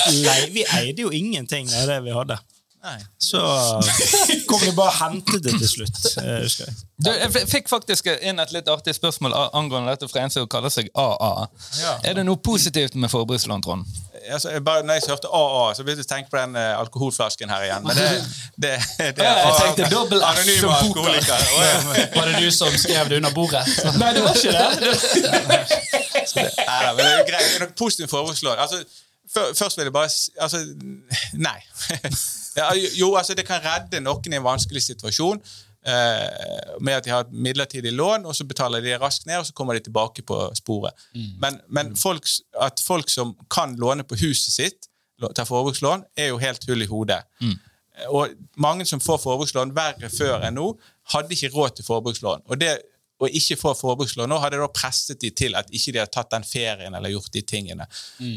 vi eide jo ingenting av det vi hadde. Nei. Så kom de bare og hentet det til slutt. eh, jeg. Du, jeg fikk faktisk inn et litt artig spørsmål angående dette fra en som kaller seg AA. Ja. Er det noe positivt med forbrukslån, Trond? Altså, jeg bare, når jeg hørte AA, så begynte jeg å tenke på den eh, alkoholflasken her igjen. Men det, det, det Ja, jeg tenkte dobbel anonyme som ja. Var det du som skrev det under bordet? Nei, det var ikke det. Nei, men det er greit. Det er noe positivt med forbrukslån. Altså, først vil jeg bare si altså, Nei. Ja, jo, altså, det kan redde noen i en vanskelig situasjon eh, med at de har et midlertidig lån, og så betaler de det raskt ned, og så kommer de tilbake på sporet. Men, men folk, at folk som kan låne på huset sitt, tar forbrukslån, er jo helt hull i hodet. Og mange som får forbrukslån verre før enn nå, hadde ikke råd til forbrukslån. Og det å ikke få forbrukslån nå hadde da presset de til at ikke de hadde tatt den ferien eller gjort de tingene.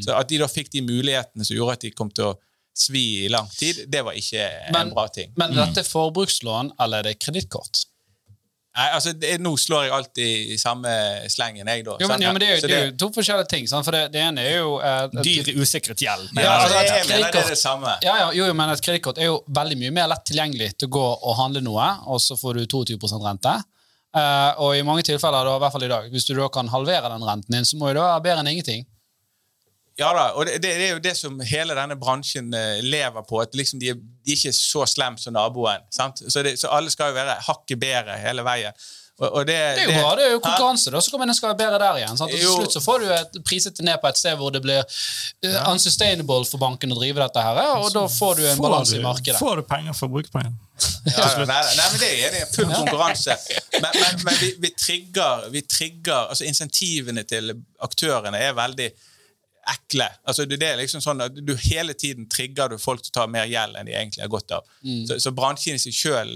Så at de da fikk de mulighetene som gjorde at de kom til å svi i lang tid, det var ikke en bra ting. men dette er forbrukslån, eller er det kredittkort? Nei, altså, det, Nå slår jeg alltid i samme slengen, jeg, da. Jo, men, jo, men det, er jo, det, det er jo to forskjellige ting. Sant? For det, det ene er jo eh, et- Dyr, usikret gjeld. Ja, altså, et, jeg, jeg mener det er det samme. Ja, ja, jo, jo, men et kredittkort er jo veldig mye mer lett tilgjengelig til å gå og handle noe, og så får du 22% rente. Eh, og i mange tilfeller, da, i hvert fall i dag, hvis du da kan halvere den renten din, så må jo det være bedre enn ingenting. Ja da, og det, det er jo det som hele denne bransjen eh, lever på. at liksom de, er, de er ikke så slem som naboen. sant? Så, det, så alle skal jo være hakket bedre hele veien. Og, og det, Det er jo bra, det er jo konkurranse, da, så kommer den skal være bedre der igjen. Sant? Og til slutt så får du et priset ned på et sted hvor det blir eh, unsustainable for banken å drive dette her, og da får du en balanse i markedet. Får du penger for å bruke penger? Ja, nei, nei, men det er enig. Full konkurranse. Men, men, men vi, vi, trigger, vi trigger altså Insentivene til aktørene er veldig ekle. Altså det er liksom sånn at du Hele tiden trigger du folk til å ta mer gjeld enn de egentlig har godt av. Så, så bransjen i seg sjøl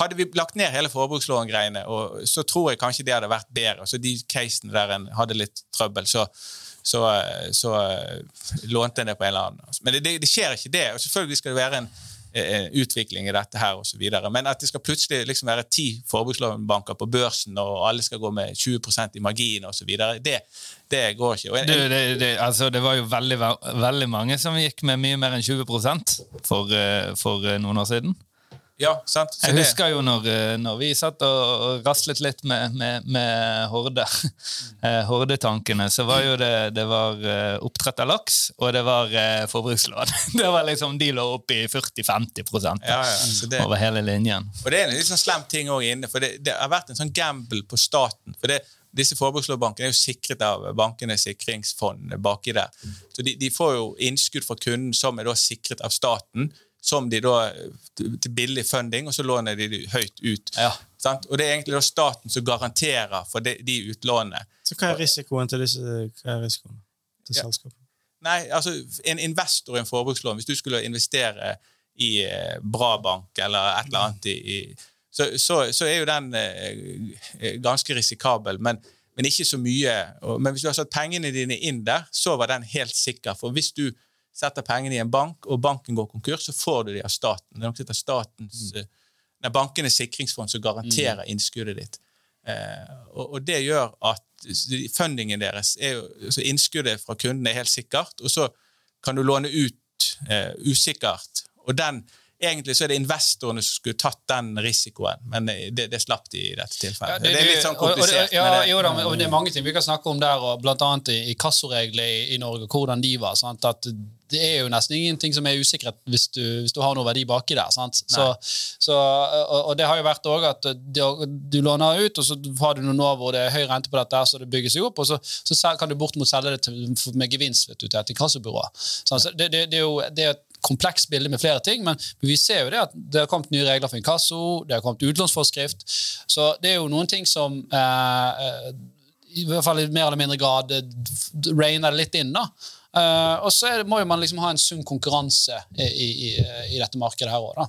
Hadde vi lagt ned hele forbrukslån-greiene, så tror jeg kanskje det hadde vært bedre. Så de casene der en hadde litt trøbbel, så så, så lånte en det på en eller annen. Men det, det, det skjer ikke det. og Selvfølgelig skal det være en eh, utvikling i dette her videre. Men at det skal plutselig liksom være ti forbrukslånbanker på børsen, og alle skal gå med 20% i margin osv., det, det går ikke. En, Du, det, det, altså, det var jo veldig, veldig mange som gikk med mye mer enn 20 for, eh, for eh, noen år siden. Ja, sant? Så Jeg det- husker jo når, eh, når vi satt og, raslet litt med, med, med Horde, eh, Hordetankene, så var jo det, det var eh, oppdrett av laks, og det var forbrukslån. Det var liksom, De lå oppe i 40-50 ja, ja, det, over hele linjen. Og det er en litt sånn slem ting òg inne, for det, det har vært en sånn gamble på staten. for det disse forbrukslånbankene er jo sikret av bankenes sikringsfond baki der. Så de, de får jo innskudd fra kunden som er da sikret av staten, som de da til billig funding, og så låner de det høyt ut. Ja. Sant? Og det er egentlig da staten som garanterer for de, de utlånene. Så hva er risikoen til disse hva er risikoen til Ja. selskapet? Nei, altså En investor i en forbrukslån, hvis du skulle investere i eh, bra bank eller et eller annet i, i så, så, så er jo den eh, ganske risikabel, men, men ikke så mye. Og, men hvis du har satt pengene dine inn der, så var den helt sikker. For hvis du setter pengene i en bank, og banken går konkurs, så får du de av staten. Det er noe som heter statens, Mm. nei, Bankenes sikringsfond som garanterer innskuddet ditt. Eh, og, og det gjør at fundingen deres er jo, altså Innskuddet fra kunden er helt sikkert, og så kan du låne ut eh, usikkert. Og den, egentlig så er det investorene som skulle tatt den risikoen, men eh, det, det slapp de i dette tilfellet. det, er litt sånn og- og det- komplisert. ja, det- jo da, men- og det er mange ting vi kan snakke om der, og annet i, i kassoregler i, i Norge, hvordan de var. Sant? At det er jo nesten ingenting som er usikkerhet hvis du, hvis du har noe verdi baki der. Sant? Så, så, og, og det har jo vært òg at du, låner ut, og så har du noen år hvor det er høy rente på dette, så det bygger seg opp, og så, så kan du bortimot selge det til, med gevinst vet du, til et inkassobyrå. Det, det, det er jo det er et komplekst bilde med flere ting, men vi ser jo det at det har kommet nye regler for inkasso, det har kommet utlånsforskrift, så det er jo noen ting som eh, eh, i hvert fall i mer eller mindre grad eh, rainer det litt inn. da. Eh, og så er det, må jo man liksom ha en sunn konkurranse i, i, i, i dette markedet her òg, da.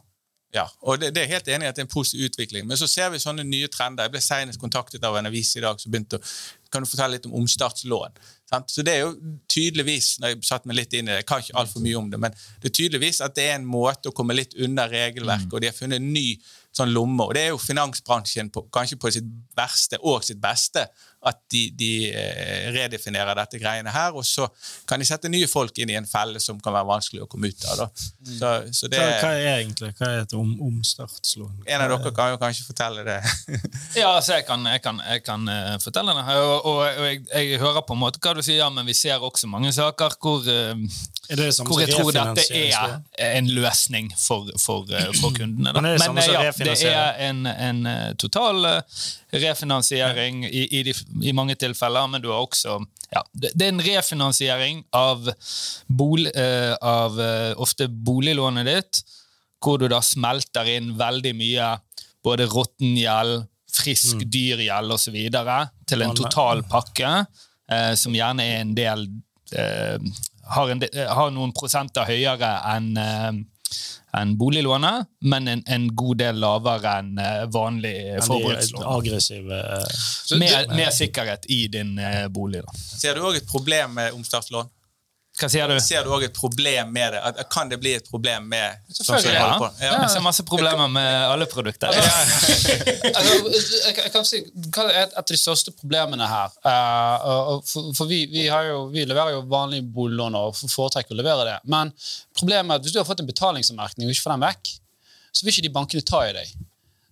Ja, og det, det er helt enig i at det er en positiv utvikling. Men så ser vi sånne nye trender. Jeg ble senest kontaktet av en avis i dag som begynte å Kan du fortelle litt om omstartslån? Sant? Så det er jo tydeligvis når jeg satt meg litt inn i det, jeg kan ikke altfor mye om det, men det er tydeligvis at det er en måte å komme litt unna regelverket, og de har funnet en ny sånn lomme. Og det er jo finansbransjen på, kanskje på sitt verste og sitt beste at de, de eh, redefinerer dette greiene her, og så kan de sette nye folk inn i en felle som kan være vanskelig å komme ut av. Da. Så, så det, Hva, hva er egentlig hva er et om, omstartslån? en av dere kan jo kanskje fortelle det. Ja, altså jeg kan, jeg kan, jeg kan uh, fortelle det. Og, og, og jeg, jeg hører på en måte hva du sier, men vi ser også mange saker hvor, uh, Er det det samme hvor jeg tror dette er en løsning for, for, for kundene. Da. Men er det eh, ja, det er en, en total refinansiering i, i, de, i mange tilfeller, men du har også ja, det, det er en refinansiering av, bol, eh, av eh, ofte boliglånet ditt, hvor du da smelter inn veldig mye både råtten gjeld, frisk, dyr gjeld osv. til en total pakke, eh, som gjerne er en del eh, har, en, de- eh, har noen prosenter høyere enn eh, enn boliglånet, men en, en god del lavere enn eh, vanlig Men forbrukslån. aggressive eh, Med, med sikkerhet i din uh, bolig. Da. Ser du òg et problem med omstartslån? Hva sier du? Ser du også et problem med det? At, kan det bli et problem med sånn Selvfølgelig, Ja. holder? Jeg ser masse problemer med alle produkter. altså, jeg, kan si, hva er et, av de største problemene her eh, for, vi, vi, har jo, vi leverer jo vanlige boliglån og foretrekker å levere det. Men problemet er at hvis du har fått en betalingsanmerkning og ikke får den vekk, så vil ikke de bankene ta i deg.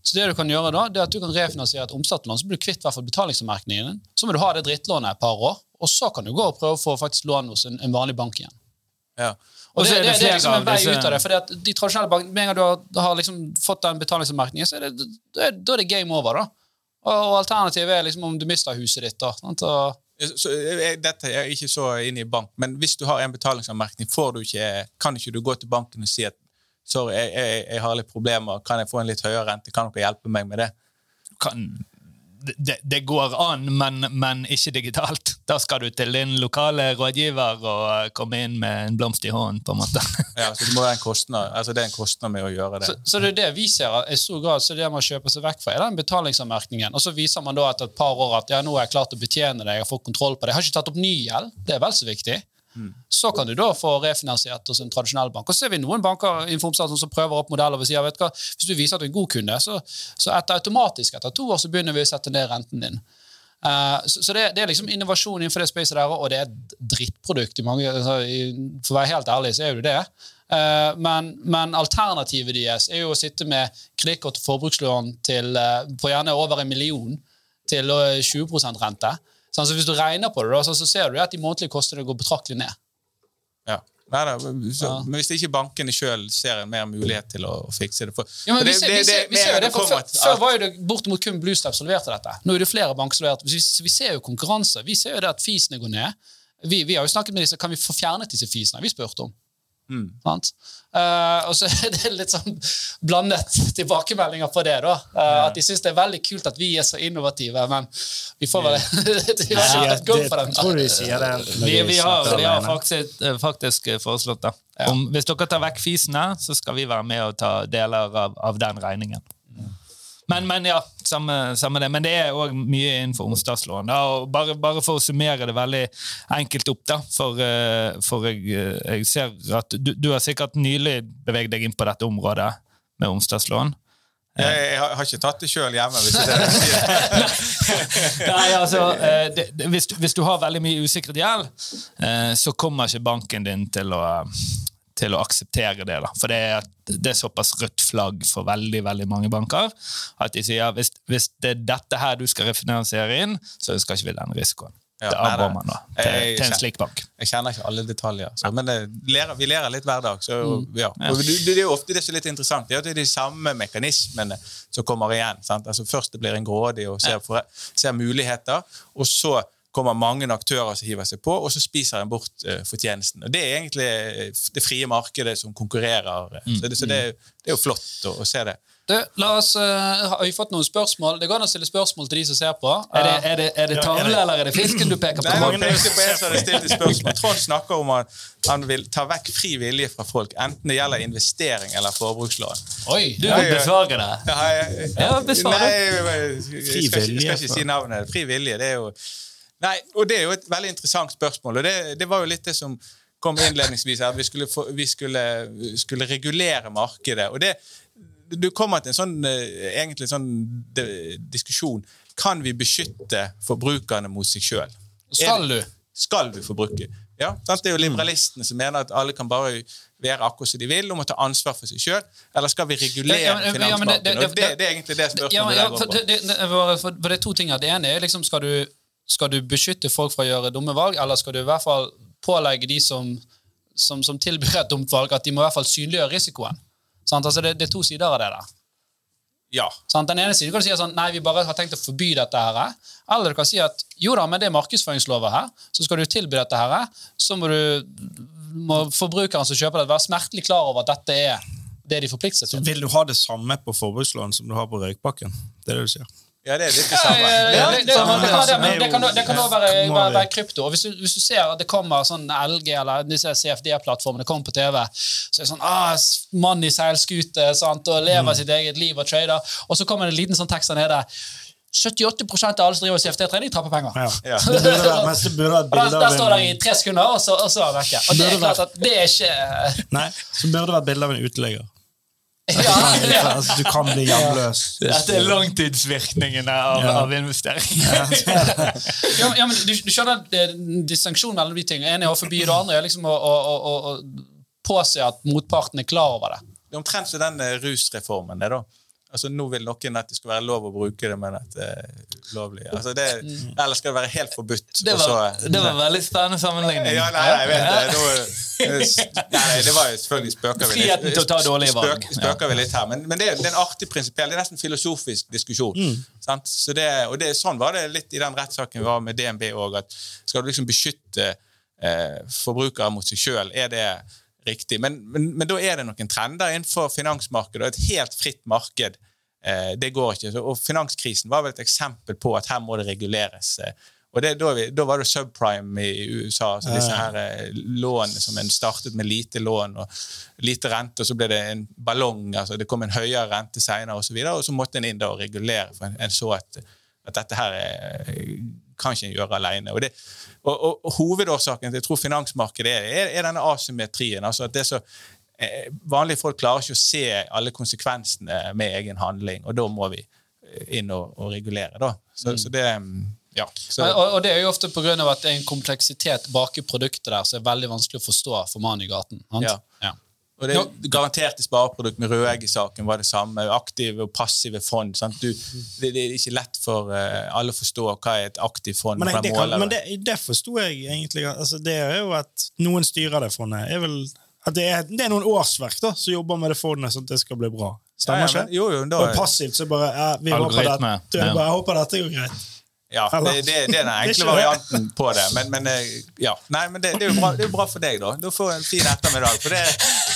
Så det du kan gjøre da, det er at du kan refinansiere et omstartlån, så blir du kvitt hvert fall betalingsanmerkningen din. Så må du ha det drittlånet et par år, og så kan du gå og prøve å få faktisk lån hos en, en vanlig bank igjen. Ja. Og Og det, det, det det er liksom en vei disse- ut av det. fordi at de tradisjonelle bankene, Med en gang du har, har liksom fått den betalingsanmerkningen, så er det, da er- er det game over. da. Og, og alternativet er liksom om du mister huset ditt. da. sant? Og, Så, jeg, dette er ikke så inne i bank, men hvis du har en betalingsanmerkning, får du ikke, kan ikke du gå til banken og si at sorry, jeg, jeg, jeg har litt problemer, kan jeg få en litt høyere rente, kan dere hjelpe meg med det? kan, det, det går an, men, men ikke digitalt. Da skal du til din lokale rådgiver og komme inn med en blomst i hånden. på en måte. Ja, så det må være en kostnad, altså det er en kostnad med å gjøre det. så, så det er det vi ser i stor grad så det man kjøper seg vekk fra, er den betalingsanmerkningen. Og så viser man da etter et par år at ja, nå har jeg klart å betjene det, jeg har fått kontroll på det. Jeg har ikke tatt opp ny gjeld, det er vel så viktig. Så kan du da få refinansiert hos en tradisjonell bank. Og så ser vi noen banker som prøver opp modeller og sier vet hva, hvis du viser at du er en god kunde, så, så etter automatisk etter to år så begynner vi å sette ned renten din. Uh, så så det, det er liksom innovasjon innenfor det spacet der, og det er et drittprodukt. Mange, altså, for å være helt ærlig, så er jo det. Eh, men, men alternativet deres er jo å sitte med kredittkort og forbrukslån til, uh, på gjerne over en million til eh, 20% rente. Sånn, så hvis du regner på det, da, så, ser du at de månedlige kostnadene går betraktelig ned. Ja. Neida, men så, Ja. men hvis ikke bankene sjøl ser en mer mulighet til å, å fikse det for, Ja, men for vi ser, vi ser, vi ser jo en det, for før, før var jo det bortimot kun Bluestep som leverte dette. Nå er det flere banker som leverer. Vi, vi ser jo konkurranse. Vi ser jo det at fisene går ned. Vi, vi har jo snakket med disse, Kan vi få fjernet disse fisene? Vi spurte om. Mm. Sant? Eh, og så er det litt sånn blandet tilbakemeldinger på det. da. Eh, At de syns det er veldig kult at vi er så innovative, men vi får vel vi har et go for den. Tror du sier det? Vi, vi, har, vi har faktisk, eh, faktisk foreslått det. Om, hvis dere tar vekk fisene, så skal vi være med og ta deler av, av den regningen. Men, men ja, samme, samme det. Men det er òg mye innenfor onsdagslån. Bare, bare for å summere det veldig enkelt opp, da, for, eh, for jeg, eh, jeg ser at du, du har sikkert nylig beveget deg inn på dette området med onsdagslån. Jeg, jeg, har- ikke tatt det sjøl hjemme. hvis jeg ser det. Nei, altså, eh, det, hvis, du- hvis du har veldig mye usikret gjeld, så kommer ikke banken din til å, til å akseptere det. Da. For det er, det er såpass rødt flagg for veldig veldig mange banker at de sier hvis, hvis det er dette her du skal refinansiere inn, så ønsker ikke vi den risikoen. Ja, det avgår man da til, Jeg- til en slik bank. Jeg kjenner ikke alle detaljer, så, men det, lærer, vi lærer litt hver dag. Så, Mm. ja. Og det, det er jo ofte det som er litt interessant. Det er at det er de samme mekanismene som kommer igjen. Sant? Altså Først det blir en grådig og ser, for, ser muligheter, og så kommer mange aktører som hiver seg på, og så spiser en bort uh, fortjenesten. Og Det er egentlig eh, det frie markedet som konkurrerer. Mm. Så, det, så det, det er jo flott å, å se det. Du, la oss, uh, har vi fått noen spørsmål? Det går an å stille spørsmål til de som ser på. Er det, Eh, er det, er det tavle, eller er det fisken du peker på? Nei, jeg pekte på en som stilt spørsmål. Trond snakker om at han vil ta vekk fri vilje fra folk, enten det gjelder investering eller forbrukslån. Oi! Du vil besvare det. Ja, jeg, Ja, besvar Nei, jeg, jeg, jeg, jeg skal ikke si navnet. Fri vilje, det er jo Nei, og det er jo et veldig interessant spørsmål, og det, det var jo litt det som kom innledningsvis, her, vi skulle, få, vi skulle, skulle regulere markedet. Og det, du kommer til en sånn, eh, egentlig sånn de, diskusjon. Kan vi beskytte forbrukerne mot seg sjøl? Skal du? Skal du forbruke? Ja, sant? Det er jo liberalistene som mener at alle kan bare være akkurat som de vil, og må ta ansvar for seg sjøl. Eller skal vi regulere Ja, ja, det- finansmarkedet? det- Og det, det er egentlig det spørsmålet Ja, ja, for, det, det, det, for, for det er to ting her. Det ene er liksom, skal du, skal du beskytte folk fra å gjøre dumme valg, eller skal du i hvert fall pålegge de som, som, som tilbyr et dumt valg, at de må i hvert fall synliggjøre risikoen? Sant? Altså, det, det er to sider av det der. Ja. Sant? Den ene siden kan du si sånn, nei, vi bare har tenkt å forby dette her. Eller du kan si at jo da, men det er markedsføringslover her, så skal du tilby dette her, så må du må forbrukeren som kjøper det være smertelig klar over at dette er det de forplikter seg til. Vil du ha det samme på forbrukslån som du har på røykpakken? Det er det du sier. Ja, det er litt det samme. ja, det, det, det, kan- det, også være, være, være krypto. Og hvis du, hvis du ser at det kommer sånn LG eller disse CFD-plattformene kommer på TV, så er det sånn ah, Mann i seilskute sant, og lever sitt eget liv og trader, og så kommer det en liten sånn tekst der nede. 78 av alle som driver CFD-trening, taper penger. Ja. Ja. Det burde det burde være et Og der, der står det i tre sekunder, og så, og så er det vekke. Og det er klart at det er ikke nei, så burde det være bilde av en uteligger. Ja, ja. Altså, du kan bli hjemløs. Dette er langtidsvirkningene av, Ja. av investering. ja, men- ja, men du, du skjønner distinksjonen mellom de tingene. En er å forby det, andre er liksom å, å, å, å, å påse at motparten er klar over det. Det er omtrent som den eh, rusreformen. Det, da. Altså Nå vil noen at det skal være lov å bruke det, men at det er ulovlig. Altså, det, eller skal det være helt forbudt? Det og så- var, det var veldig spennende sammenligning. ja, nei, nei, vet det. Nå, nei, det var jo selvfølgelig spøker vi litt. Friheten til å ta dårlige valg. Spøk, spøker vi litt her, Men, men det, er, det er en artig prinsipiell, det er nesten filosofisk diskusjon. Sant? Så det, og det, sånn var det litt i den rettssaken vi var med DNB òg. Skal du liksom beskytte eh, forbrukere mot seg sjøl, er det riktig? Men, men, men da er det noen trender innenfor finansmarkedet, og et helt fritt marked eh, det går ikke. Og finanskrisen var vel et eksempel på at her må det reguleres. eh. Og det, da, vi, da var det subprime i USA, så disse her eh, lånene som en startet med lite lån og lite rente, og så ble det en ballong, altså det kom en høyere rente senere, og så videre, og så måtte en inn da og regulere, for en, en så at, at dette her er, kan ikke gjøre alene. Og, det, og, og, og hovedårsaken til jeg tror finansmarkedet er, er, er denne asymmetrien. altså at det er så eh, Vanlige folk klarer ikke å se alle konsekvensene med egen handling, og da må vi eh, inn og, og regulere. da. Så, så det mm, ja. Så, Og, og det er jo ofte pga. at det er en kompleksitet bak i produktet der som er veldig vanskelig å forstå for mannen i gaten. sant? Ja. Ja. Og det Garanterte spareprodukt med Røegg-saken var det samme. Aktive og passive fond. Sant? Du, det, det er ikke lett for uh, alle å forstå hva er et aktivt fond. Men, hva det, kan, men det, det forsto jeg egentlig. Altså, det er jo at noen styrer det fondet. Er vel, at det, er, det er noen årsverk da, som jobber med det fondet, sånn at det skal bli bra. Stemmer Ja, ja, men- ikke? jo, jo, da- Og passivt så bare ja, vi håper, det, du, ja. bare, jeg håper dette går greit. Ja, det, det, det er den enkle varianten på det. Men, men eh, ja. Nei, men det, det, er jo bra, det er bra for deg, da. Du får en fin ettermiddag. For det,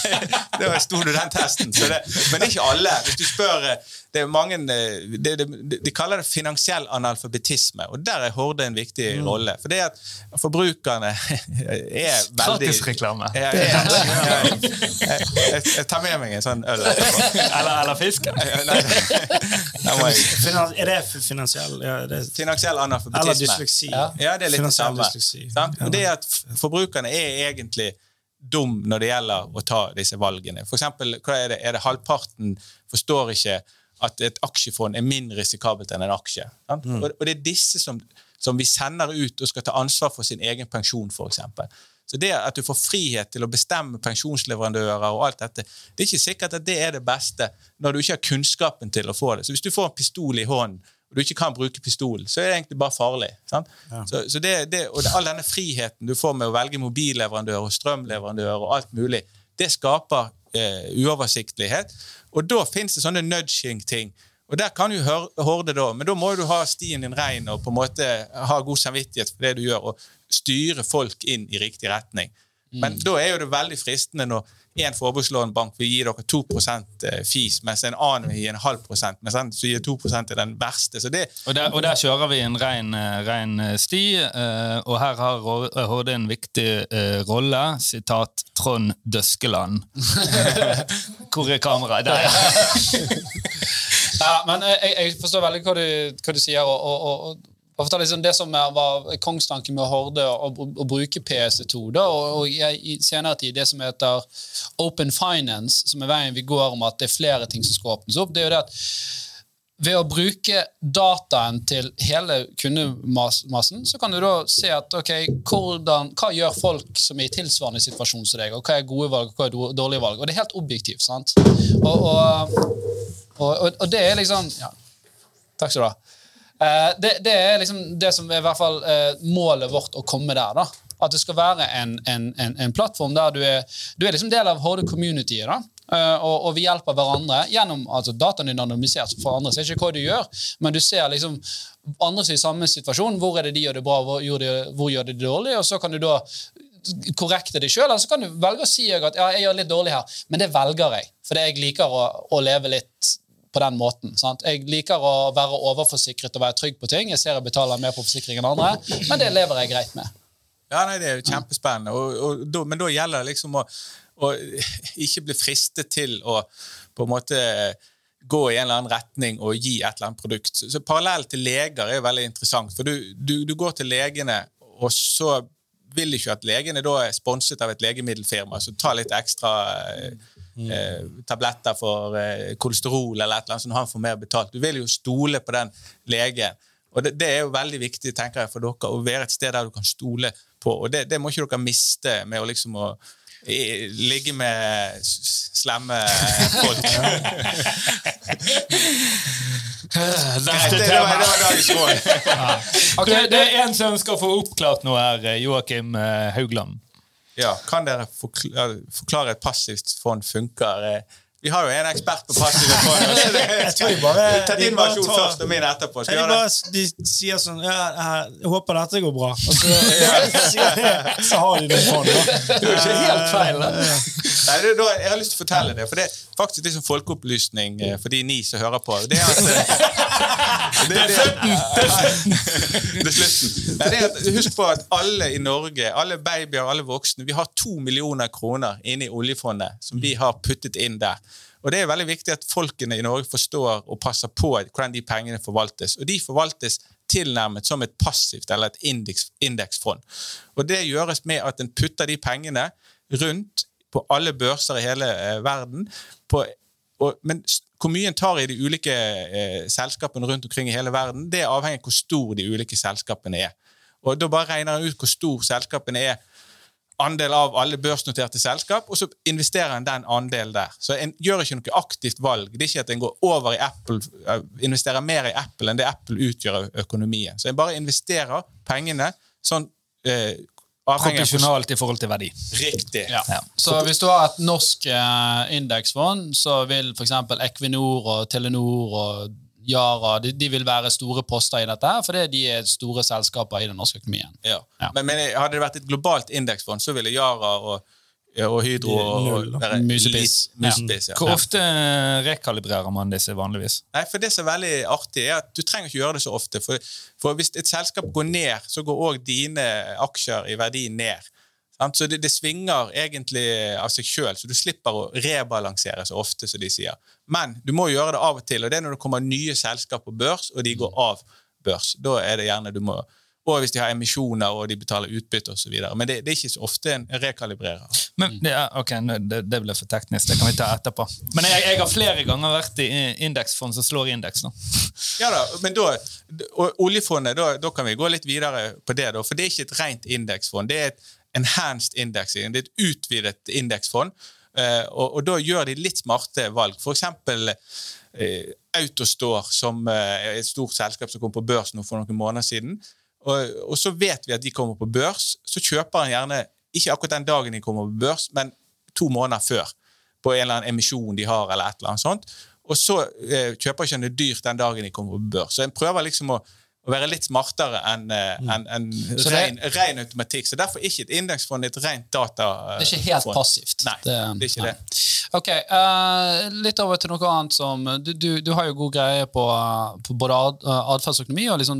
det sto du den testen. Så det, men det er ikke alle. Hvis du spør eh, det er mange, eh, det, det, De kaller det finansiell analfabetisme, og der er Horde en viktig Mm. rolle. For det at forbrukerne er veldig Gratisreklame. Ja, jeg, jeg, jeg tar med meg en sånn øl. Eller, eller. Nei, jeg Finan, er det finansiell ja, det, Finansiell analfabetisme. Eller dysleksi. Ja. Ja, det er litt det samme. Ja. Og det at Forbrukerne er egentlig dum når det gjelder å ta disse valgene. For eksempel, hva er det? Er det halvparten forstår ikke at et aksjefond er mindre risikabelt enn en aksje. Mm. Og, og det er disse som, som vi sender ut og skal ta ansvar for sin egen pensjon, f.eks. Så det at du får frihet til å bestemme pensjonsleverandører og alt dette, det er ikke sikkert at det er det beste når du ikke har kunnskapen til å få det. Så hvis du får en pistol i hånden, og du ikke kan bruke pistolen, så er det egentlig bare farlig. Sant? Så, så det, det, og all denne friheten du får med å velge mobilleverandør og strømleverandør og alt mulig, det skaper eh, uoversiktlighet. Og da fins det sånne nudging-ting. Og der kan du høre Horde da, men da må du ha stien din rein og på en måte ha god samvittighet for det du gjør, og styre folk inn i riktig retning. Men da er jo det veldig fristende når en forbrukslånbank vil gi dere 2 fis, mens en annen vil gi en halv prosent, mens den som gir 2 er den verste. Så det, Og der, og der kjører vi en ren, eh, ren eh, sti, eh, og her har HD en viktig eh, rolle. Sitat Trond Døskeland. Hvor er kameraet? Der, ja. Ja, men jeg, jeg forstår veldig hva du, hva du sier. og, og, og, liksom det som var kongstanken med Horde, å, bruke PST2, da, og, og i, senere tid det som heter Open Finance, som er veien vi går om at det er flere ting som skal åpnes opp, det er jo det at ved å bruke dataen til hele kundemassen, så kan du da se at ok, hvordan, hva gjør folk som er i tilsvarende situasjon som deg, og hva er gode valg og hva er dårlige valg. Og det er helt objektivt. sant? Og, og, og det er liksom ja. Takk skal du ha. Eh, det, det er liksom det som er i hvert fall eh, målet vårt å komme der. da. At det skal være en, en, en, en plattform der du er, du er liksom del av Horde-communityet. da. Eh, og, og vi hjelper hverandre gjennom altså Dataene din anonymiseres for andre. ser ikke hva du gjør, men du ser liksom andre er i samme situasjon. Hvor er det de gjør det bra, hvor gjør de, hvor gjør de det dårlig? Og så kan du da korrekte deg sjøl, eller så kan du velge å si at ja, jeg gjør litt dårlig her, men det velger jeg. Fordi jeg liker å, å leve litt på den måten. Sant? Jeg liker å være overforsikret og være trygg på ting. Jeg ser jeg betaler mer på forsikring enn andre, men det lever jeg greit med. Ja, nei, Det er jo kjempespennende. Og, og, men da gjelder det liksom å, å ikke bli fristet til å på en måte gå i en eller annen retning og gi et eller annet produkt. Så, så Parallell til leger er jo veldig interessant. For du, du, du går til legene, og så vil ikke at legene da er sponset av et legemiddelfirma som tar litt ekstra eh, eh, tabletter for eh, kolesterol eller et eller annet, sånn han får mer betalt. Du vil jo stole på den legen. Og det, det er jo veldig viktig tenker jeg, for dere å være et sted der du kan stole på. Og det, det må ikke dere miste med å liksom å i- ligge med slemme folk. Greit, det, det, var, det var dagens råd. Det, det, det er en som skal få oppklart noe her, eh, Joakim eh, Haugland. Ja, kan dere forklare, et passivt fond funker? Eh, Vi har jo en ekspert på passive fond. Jeg tror bare- Ta din versjon først og min etterpå. Skal De, bare, sier sånn ja, Jeg håper dette går bra. Og så, så har de det sånn. Da. Det er jo ikke helt feil, da. Nei, det, da, jeg har lyst til å fortelle det, for det er faktisk litt sånn folkeopplysning eh, for de ni som hører på. Det er at eh, det, er slutten! Det er slutten. Nei, det er at, husk på at alle i Norge, alle babyer, alle voksne, vi har to millioner kroner inne i oljefondet som vi har puttet inn der. Og Det er veldig viktig at folkene i Norge forstår og passer på hvordan de pengene forvaltes. Og de forvaltes tilnærmet som et passivt eller et indeks, indeksfond. Og Det gjøres med at en putter de pengene rundt på alle børser i hele eh, verden. På, og, men hvor mye en tar i de ulike eh, selskapene rundt omkring i hele verden, det er avhengig av hvor stor de ulike selskapene er. Og Da bare regner en ut hvor stor selskapene er andel av alle børsnoterte selskap, og så investerer en den andelen der. Så en gjør ikke noe aktivt valg. Det er ikke at en går over i Apple, eh, investerer mer i Apple enn det Apple utgjør av økonomien. Så en bare investerer pengene sånn eh, Proporsjonalt i forhold til verdi. Riktig. ja. Ja. Så hvis du har et norsk eh, indeksfond, så vil f.eks. Equinor og Telenor og Yara de, de vil være store poster i dette, her, fordi de er store selskaper i den norske økonomien. Ja. Ja. Men, men hadde det vært et globalt indeksfond, så ville Yara og, og Hydro og, være Musepiss. litt- ja. Hvor ofte eh, rekalibrerer man disse vanligvis? Nei, for Det som er veldig artig, er at du trenger ikke gjøre det så ofte. For, for hvis et selskap går ned, så går òg dine aksjer i verdi ned. Så det, det svinger egentlig av seg sjøl, så du slipper å rebalansere så ofte, som de sier. Men du må gjøre det av og til, og det er når det kommer nye selskap på børs, og de går av børs. Da er det gjerne du må Og hvis de har emisjoner og de betaler utbytte osv. Men det, det er ikke så ofte en rekalibrerer. Men, ja, ok, det, det ble for teknisk. Det kan vi ta etterpå. Men jeg, jeg har flere ganger vært i indeksfond som slår indeks nå. Ja da, men da, og oljefondet, da, da kan vi gå litt videre på det. Da, for det er ikke et rent indeksfond. Det er et enhanced indexing. Det er et utvidet indeksfond. eh, og, og da gjør de litt smarte valg. For eksempel eh, Autostore, som eh, er et stort selskap som kom på børs nå for noen måneder siden. Og, og så vet vi at de kommer på børs. Så kjøper han gjerne, ikke akkurat den dagen de kommer på børs, men to måneder før. På en eller annen emisjon de har, eller et eller annet sånt. Og så eh, kjøper ikke han det dyrt den dagen de kommer på børs. Så en prøver liksom å, å være litt smartere enn en, det- ren, ren automatikk. Så derfor er ikke et indeksfond et rent data. Det er ikke helt passivt. Nei, det, er ikke nei. det. Ok, uh, Litt over til noe annet som Du, du, du har jo god greie på, på både ad- atferdsøkonomi og liksom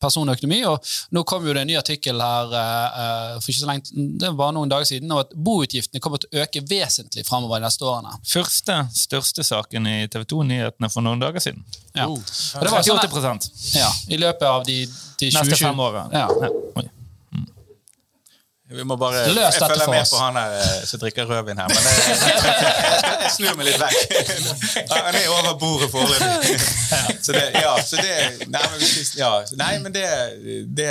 personøkonomi. og Nå kom jo det en ny artikkel her eh, eh, for ikke så lenge, det var noen dager siden, om at boutgiftene kommer til å øke vesentlig fremover de neste årene. Første største saken i TV 2-nyhetene for noen dager siden. Ja. Oh. Det var sånn, 38% ja, I løpet av de, de 20 Neste fem årene. Ja. Vi må bare, Løs jeg følger med på han her eh, som drikker rødvin her, men jeg, jeg, skal, jeg snur meg litt vekk. Han er over bordet foreløpig. Så det, ja, så det Nei, men, hvis- ja, nei, men det, det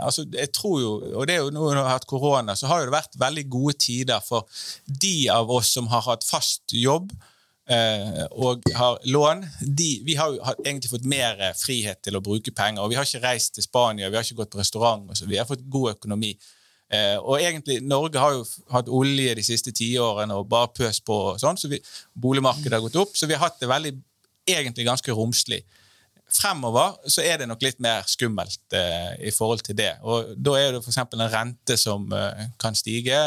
Altså, jeg tror jo Og det er jo nå når vi har hatt korona, så har jo det vært veldig gode tider for de av oss som har hatt fast jobb. Eh, og har lån, de, vi har har egentlig fått mer eh, frihet til å bruke penger. og Vi har ikke reist til Spania, vi har ikke gått på restaurant. Og så, vi har fått god økonomi. Eh, og egentlig, Norge har jo hatt olje de siste tiårene og bare pøs på. og sånn, så vi, Boligmarkedet har gått opp, så vi har hatt det veldig, egentlig ganske romslig. Fremover så er det nok litt mer skummelt eh, i forhold til det. og Da er det f.eks. en rente som eh, kan stige.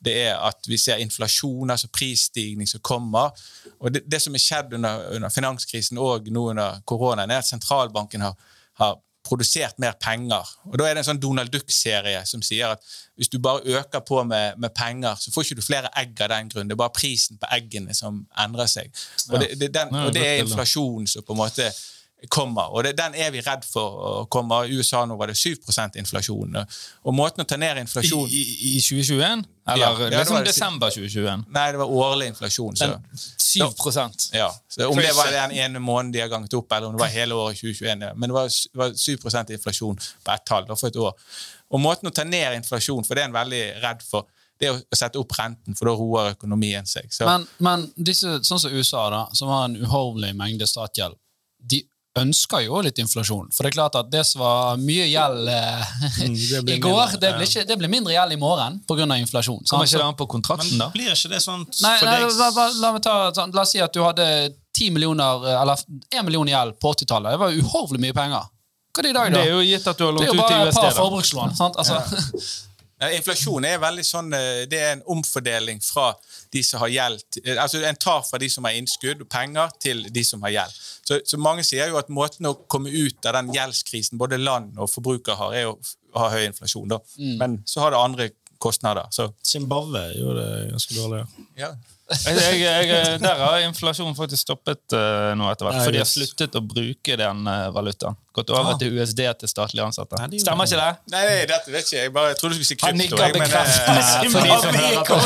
Det er at vi ser inflasjon, altså prisstigning som kommer. og Det, det som er skjedd under, under finanskrisen og nå under koronaen, er at sentralbanken har, har produsert mer penger. Og Da er det en sånn Donald Duck-serie som sier at hvis du bare øker på med, med penger, så får ikke du flere egg av den grunn. Det er bare prisen på eggene som endrer seg. Og det, det, den, og det er inflasjon som på en måte kommer. Og det, den er vi redd for å komme. I USA nå var det 7 inflasjon. Og måten å ta ned I, inflasjon i, I 2021? Eller Ja, liksom det. desember 2021? Nei, det var årlig inflasjon. Så. Den 7% Ja, så Om det var den ene måneden de har ganget opp, eller om det var hele året 2021. ja. Men det var, var 7% inflasjon på ett tall da, for et år. Og måten å ta ned inflasjon for det er en veldig redd for, det er å sette opp renten, for da roer økonomien seg. Så, Men, men disse, sånn som USA, da, som har en uhorvelig mengde statsgjeld, de ønsker jo litt inflasjon. For det er klart at det som var mye gjeld eh, Mm, i går, det blir, ikke, det blir mindre gjeld i morgen pga. inflasjon. Kommer ikke Så- det an på kontrakten, Men da? blir ikke det sånn Nei, for nei deg? la, la, la, meg ta, sånn, la oss si at du hadde 10 millioner, eh, eller 1 million i gjeld på 80-tallet. Det var uhorvelig mye penger. Hva er det i dag, da? Det er jo gitt at du har Det er jo ut til bare et par forbrukslån. sant? Altså, Ja, inflasjon er veldig sånn eh, Det er en omfordeling fra de som har gjeld eh, Altså En tar fra de som har innskudd og penger, til de som har gjeld. Så, så mange sier jo at måten å komme ut av den gjeldskrisen både land og forbruker har, er å ha høy inflasjon. da. Men så har det andre kostnader. Så Zimbabwe gjorde det ganske dårlig. ja. Jeg, jeg, der har inflasjonen faktisk stoppet uh, nå etter hvert, for de har sluttet å bruke den uh, valutaen. Gått over Ah. til USD til statlige ansatte. Nei, det Stemmer ikke det? Nei, nei, dette vet ikke jeg. bare, jeg trodde du skulle si Han krypto. nikker men, eh, bekreftende på.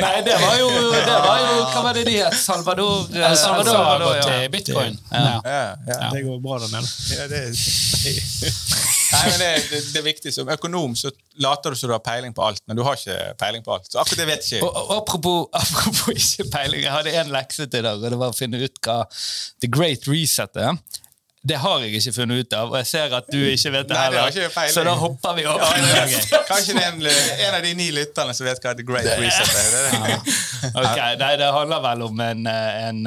Nei, det var jo, det var jo Hva var det de het? Salvador? eh, Salvador, Salvador har ja. til bitcoin. Ja. ja, ja. Det går bra der nede. Ja, det. Nei, men det, det, det er viktig. Som økonom så later du som du har peiling på alt, men du har ikke peiling på alt. Så akkurat det vet ikke. Og, og apropos, apropos ikke peiling, jeg hadde en lekse til i dag, og det var å finne ut hva The Great Reset er. Det har jeg ikke funnet ut av, og jeg ser at du ikke vet det Nei, det har heller. ikke feil. Så da hopper vi Ja, over. det er- Kanskje det er en, av de ni lytterne som vet hva The Great Reset er. Det er det. Ok, nei, Det handler vel om en, en, en,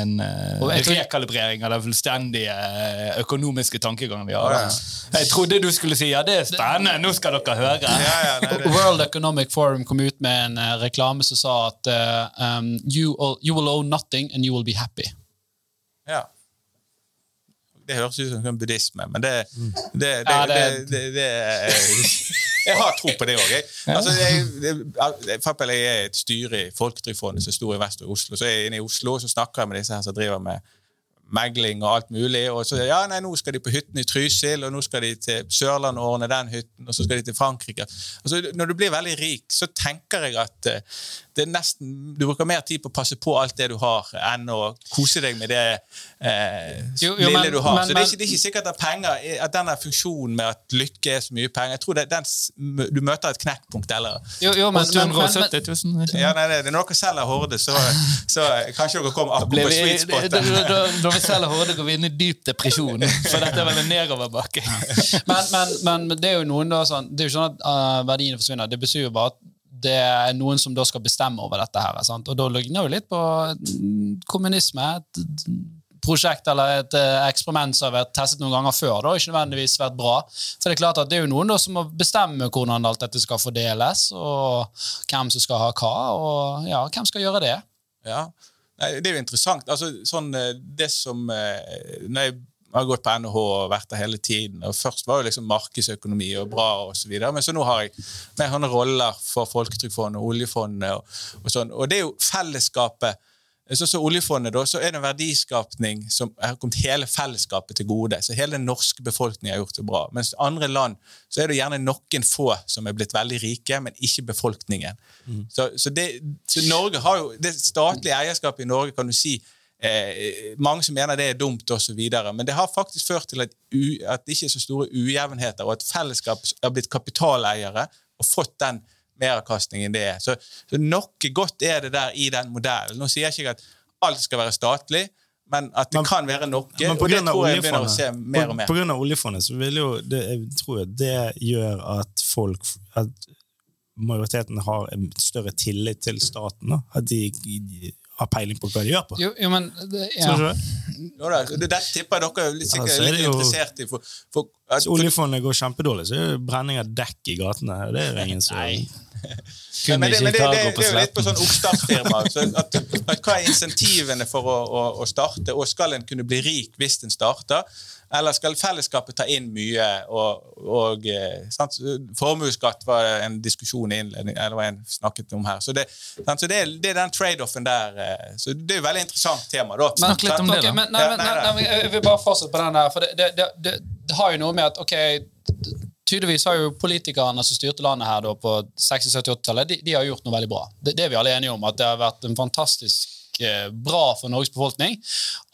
en, eh, rekalibrering av den fullstendige eh, økonomiske tankegangen vi har. Da. Jeg trodde du skulle si ja, det er spennende, nå skal dere høre. Ja, ja, nei, det. World Economic Forum kom ut med en eh, reklame som sa at um, you, will, you will owe nothing and you will be happy. Det høres ut som buddhisme, men det, det, det, det, det- det, det, Jeg har tro på det òg. Altså, jeg, for jeg er et styre i Folketrygdfondet som er stor Vest- og Oslo. Så er jeg inne i Oslo og så snakker jeg med disse her som driver med megling og alt mulig. Og så ja, nei, nå skal de på hytten i Trysil, og nå skal de til Sørlandet og ordne den hytten, og så skal de til Frankrike. Altså, når du blir veldig rik, så tenker jeg at eh, det er nesten, du bruker mer tid på å passe på alt det du har, enn å kose deg med det eh, Jo, jo, lille men- du har. men- så det er, ikke, det er ikke sikkert at penger, er- at denne funksjonen med at lykke er så mye penger Jeg tror det, den, du møter et knekkpunkt, eller Jo, jo, men, men, men, men, 870 000. ja, nei, det, Når dere selger Horde, så, så kanskje dere kommer akkurat på sweet spot. når vi selger Horde, går vi inn i dyp depresjon. For dette er vel en nedoverbakke. men, men, men det er jo noen da sånn, det er jo sånn at uh, verdiene forsvinner. Det betyr jo bare at det er noen som da skal bestemme over dette her. Sant? Og da ligner jo litt på mm, kommunisme. Et prosjekt eller et eh, eksperiment som har vært testet noen ganger før. Da, ikke nødvendigvis vært bra. For det er klart at det er jo noen da som må bestemme hvordan alt dette skal fordeles, og hvem som skal ha hva, og ja, hvem skal gjøre det. Ja. Nei, det er jo interessant. Altså, sånn, eh, det som eh, Når jeg har gått på NHH og vært der hele tiden og Først var jo liksom markedsøkonomi og bra, og så men så nå har jeg mer sånne roller for Folketrygdfondet og oljefondet. Og, og sånn, og det er jo fellesskapet Så, som oljefondet, da, så er det en verdiskapning som har kommet hele fellesskapet til gode. Så hele den norske befolkningen har gjort det bra. Mens andre land så er det gjerne noen få som er blitt veldig rike, men ikke befolkningen. Så, så, det, så Norge har jo Det statlige eierskapet i Norge, kan du si eh, Mange som mener det er dumt, og så videre, men det har faktisk ført til at, u, at det ikke er så store ujevnheter, og at fellesskap har blitt kapitaleiere og fått den meravkastningen det er. Så, så noe godt er det der i den modellen. Nå sier jeg ikke at alt skal være statlig, men at det Men- kan være noe. Men på grunn av oljefondet, så vil jo det, jeg tror det gjør at folk at majoriteten har en større tillit til staten. Da. At de har peiling på hva de gjør på. Jo, jo men det, ja. Jo da, tipper jeg dere er litt, sikkert er litt jo- interessert i. For, for, at, Hvis oljefondet går kjempedårlig, så er det brenning av dekk i gatene. Det er jo ingen som Nei. Kunne men det, men det, det, det, er jo litt på sånn oppstartsfirma. Så at, at hva er insentivene for å, å, å starte, og skal en kunne bli rik hvis en starter? Eller skal fellesskapet ta inn mye? Og, og eh. Formuesskatt var en diskusjon eller en snakket om her. Så det, sant? Så det, er, det er den trade-offen der. eh, Så det er jo et veldig interessant tema. da. Snakk litt om det, da. men, nei, men, nei, nei, nei. nei, jeg vil bare fortsette på den der, for det, det, det, det, det har jo noe med at ok, tydeligvis har jo politikerne som styrte landet her da på 60-70-80-tallet, de, de har gjort noe veldig bra. Det, det er vi alle enige om, at det har vært en fantastisk bra for Norges befolkning.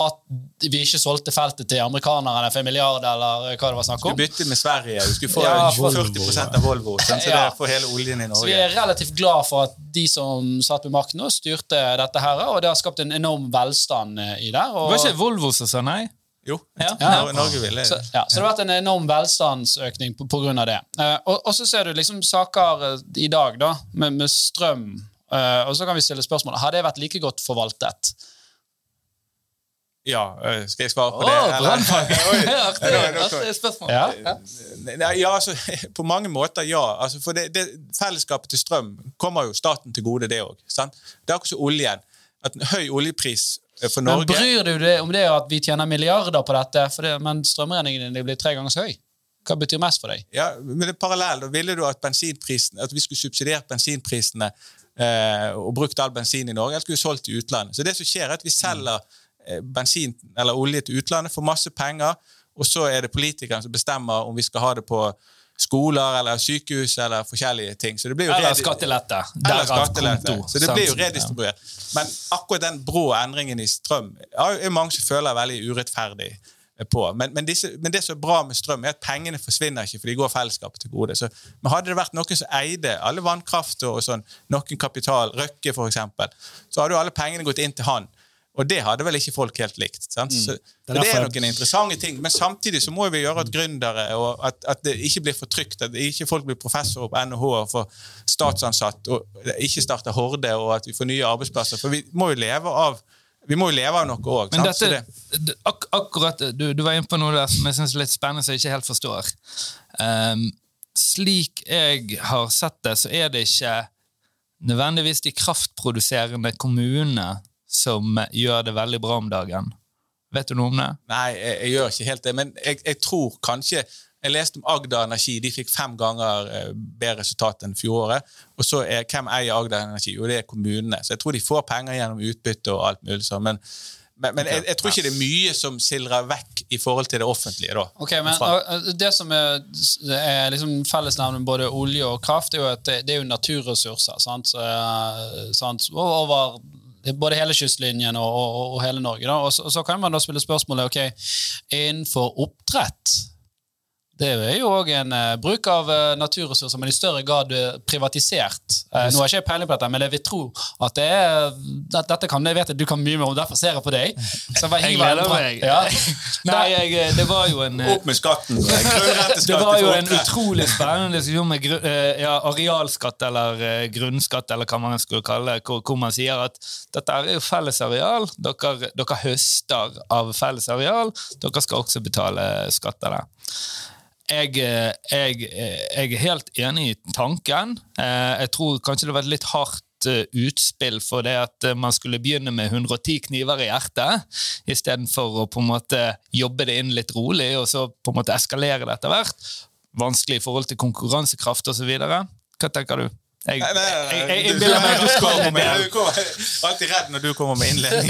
At vi ikke solgte feltet til amerikanerne for en milliard, eller hva det var snakk Du om. bytte med Sverige. Du skulle få Ja, for- 40 av Volvo. Sånn, Så Ja. det får hele oljen i Norge. Så vi er relativt glad for at de som satt ved makten, nå styrte dette her, og det har skapt en enorm velstand eh, i det. Og, Det var ikke Volvo som sa nei? Jo, Ja. Ja. Norge ville så, ja, så det har vært en enorm velstandsøkning på, på grunn av det. Eh, og, og så ser du liksom saker eh, i dag da, med, med strøm. Eh, og så kan vi stille spørsmål har det vært like godt forvaltet. Ja, øh, skal jeg svare på oh, det? Oi. Artig spørsmål. Ja. Nei, ja, altså, På mange måter, ja. Altså, for det, det, Fellesskapet til strøm kommer jo staten til gode, det òg. Det er akkurat som oljen. At en høy oljepris for Norge Men bryr du deg om det at vi tjener milliarder på dette, for det, men strømregningen din blir tre ganger så høy? Hva betyr mest for deg? Ja, men det er parallell. Da ville du at, bensinprisen, at vi skulle subsidiert bensinprisene eh, og brukt all bensin i Norge, eller skulle solgt i utlandet. Så det som skjer er at Vi selger eh, bensin eller olje til utlandet for masse penger, og så er det politikerne som bestemmer om vi skal ha det på skoler eller sykehus eller forskjellige ting. Så det blir Eller skattelette. eller skattelette. Så det blir jo redistribuert. Men akkurat den brå endringen i strøm er jo mange som føler er veldig urettferdig på. Men, men, disse, men det som er bra med strøm, er at pengene forsvinner ikke, for de går fellesskapet til gode. Så, men hadde det vært noen som eide alle vannkraft og sånn, noen kapital, Røkke f.eks., så hadde jo alle pengene gått inn til han. Og det hadde vel ikke folk helt likt. Sant? Så, Det det er noen interessante ting. Men samtidig så må vi gjøre at gründere og at, at det ikke blir for trygt. At ikke folk blir professorer på NHH og får statsansatt og ikke starter Horde, og at vi får nye arbeidsplasser. For vi må jo leve av vi må jo leve av noe òg. Ak akkurat, du, du var inne på noe der som jeg synes er litt spennende, som jeg ikke helt forstår. Um, slik jeg har sett det, så er det ikke nødvendigvis de kraftproduserende kommunene som gjør det veldig bra om dagen. Vet du noe om det? Nei, jeg, jeg gjør ikke helt det. Men jeg, jeg tror kanskje Jeg leste om Agder Energi. De fikk fem ganger eh, bedre resultat enn fjoråret. Og så er hvem eier Agder Energi? Jo, det er kommunene. Så jeg tror de får penger gjennom utbytte og alt mulig sånn. Men, men, men jeg, jeg tror ikke det er mye som sildrer vekk i forhold til det offentlige. da. Ok, men Det som er, er liksom fellesnevnet både olje og kraft, er jo at det, det er jo naturressurser. sant? Så, uh, sant? Over både hele kystlinjen og, og, og hele Norge. Og så, og så kan man da spille spørsmålet ok, innenfor oppdrett det er jo òg en uh, bruk av uh, naturressurser, men i større grad uh, privatisert. Uh, nå har ikke jeg peiling på dette, men jeg vil tro at det er det, Dette kan jeg vet at du kan mye mer om, derfor ser jeg på deg. Så jeg, Jeg gleder meg. Ja. Nei, jeg, det var jo en Opp med skatten! Det var jo en utrolig spennende diskusjon med eh, ja, arealskatt eller eh, grunnskatt, eller hva man skulle kalle det, hvor, hvor man sier at dette er jo felles areal. Dere, dere høster av felles areal. Dere skal også betale skatt av det. Jeg, eh, jeg, eh, jeg er helt enig i tanken. Eh, Jeg tror kanskje det var et litt hardt utspill for det at man skulle begynne med 110 kniver i hjertet, istedenfor å på en måte jobbe det inn litt rolig, og så på en måte eskalere det etter hvert. Vanskelig i forhold til konkurransekraft osv. Hva tenker du? Jeg, Nei, nei, nei, jeg, jeg, meg du skal kommer en med- du kommer- Alltid redd når du kommer med innledning.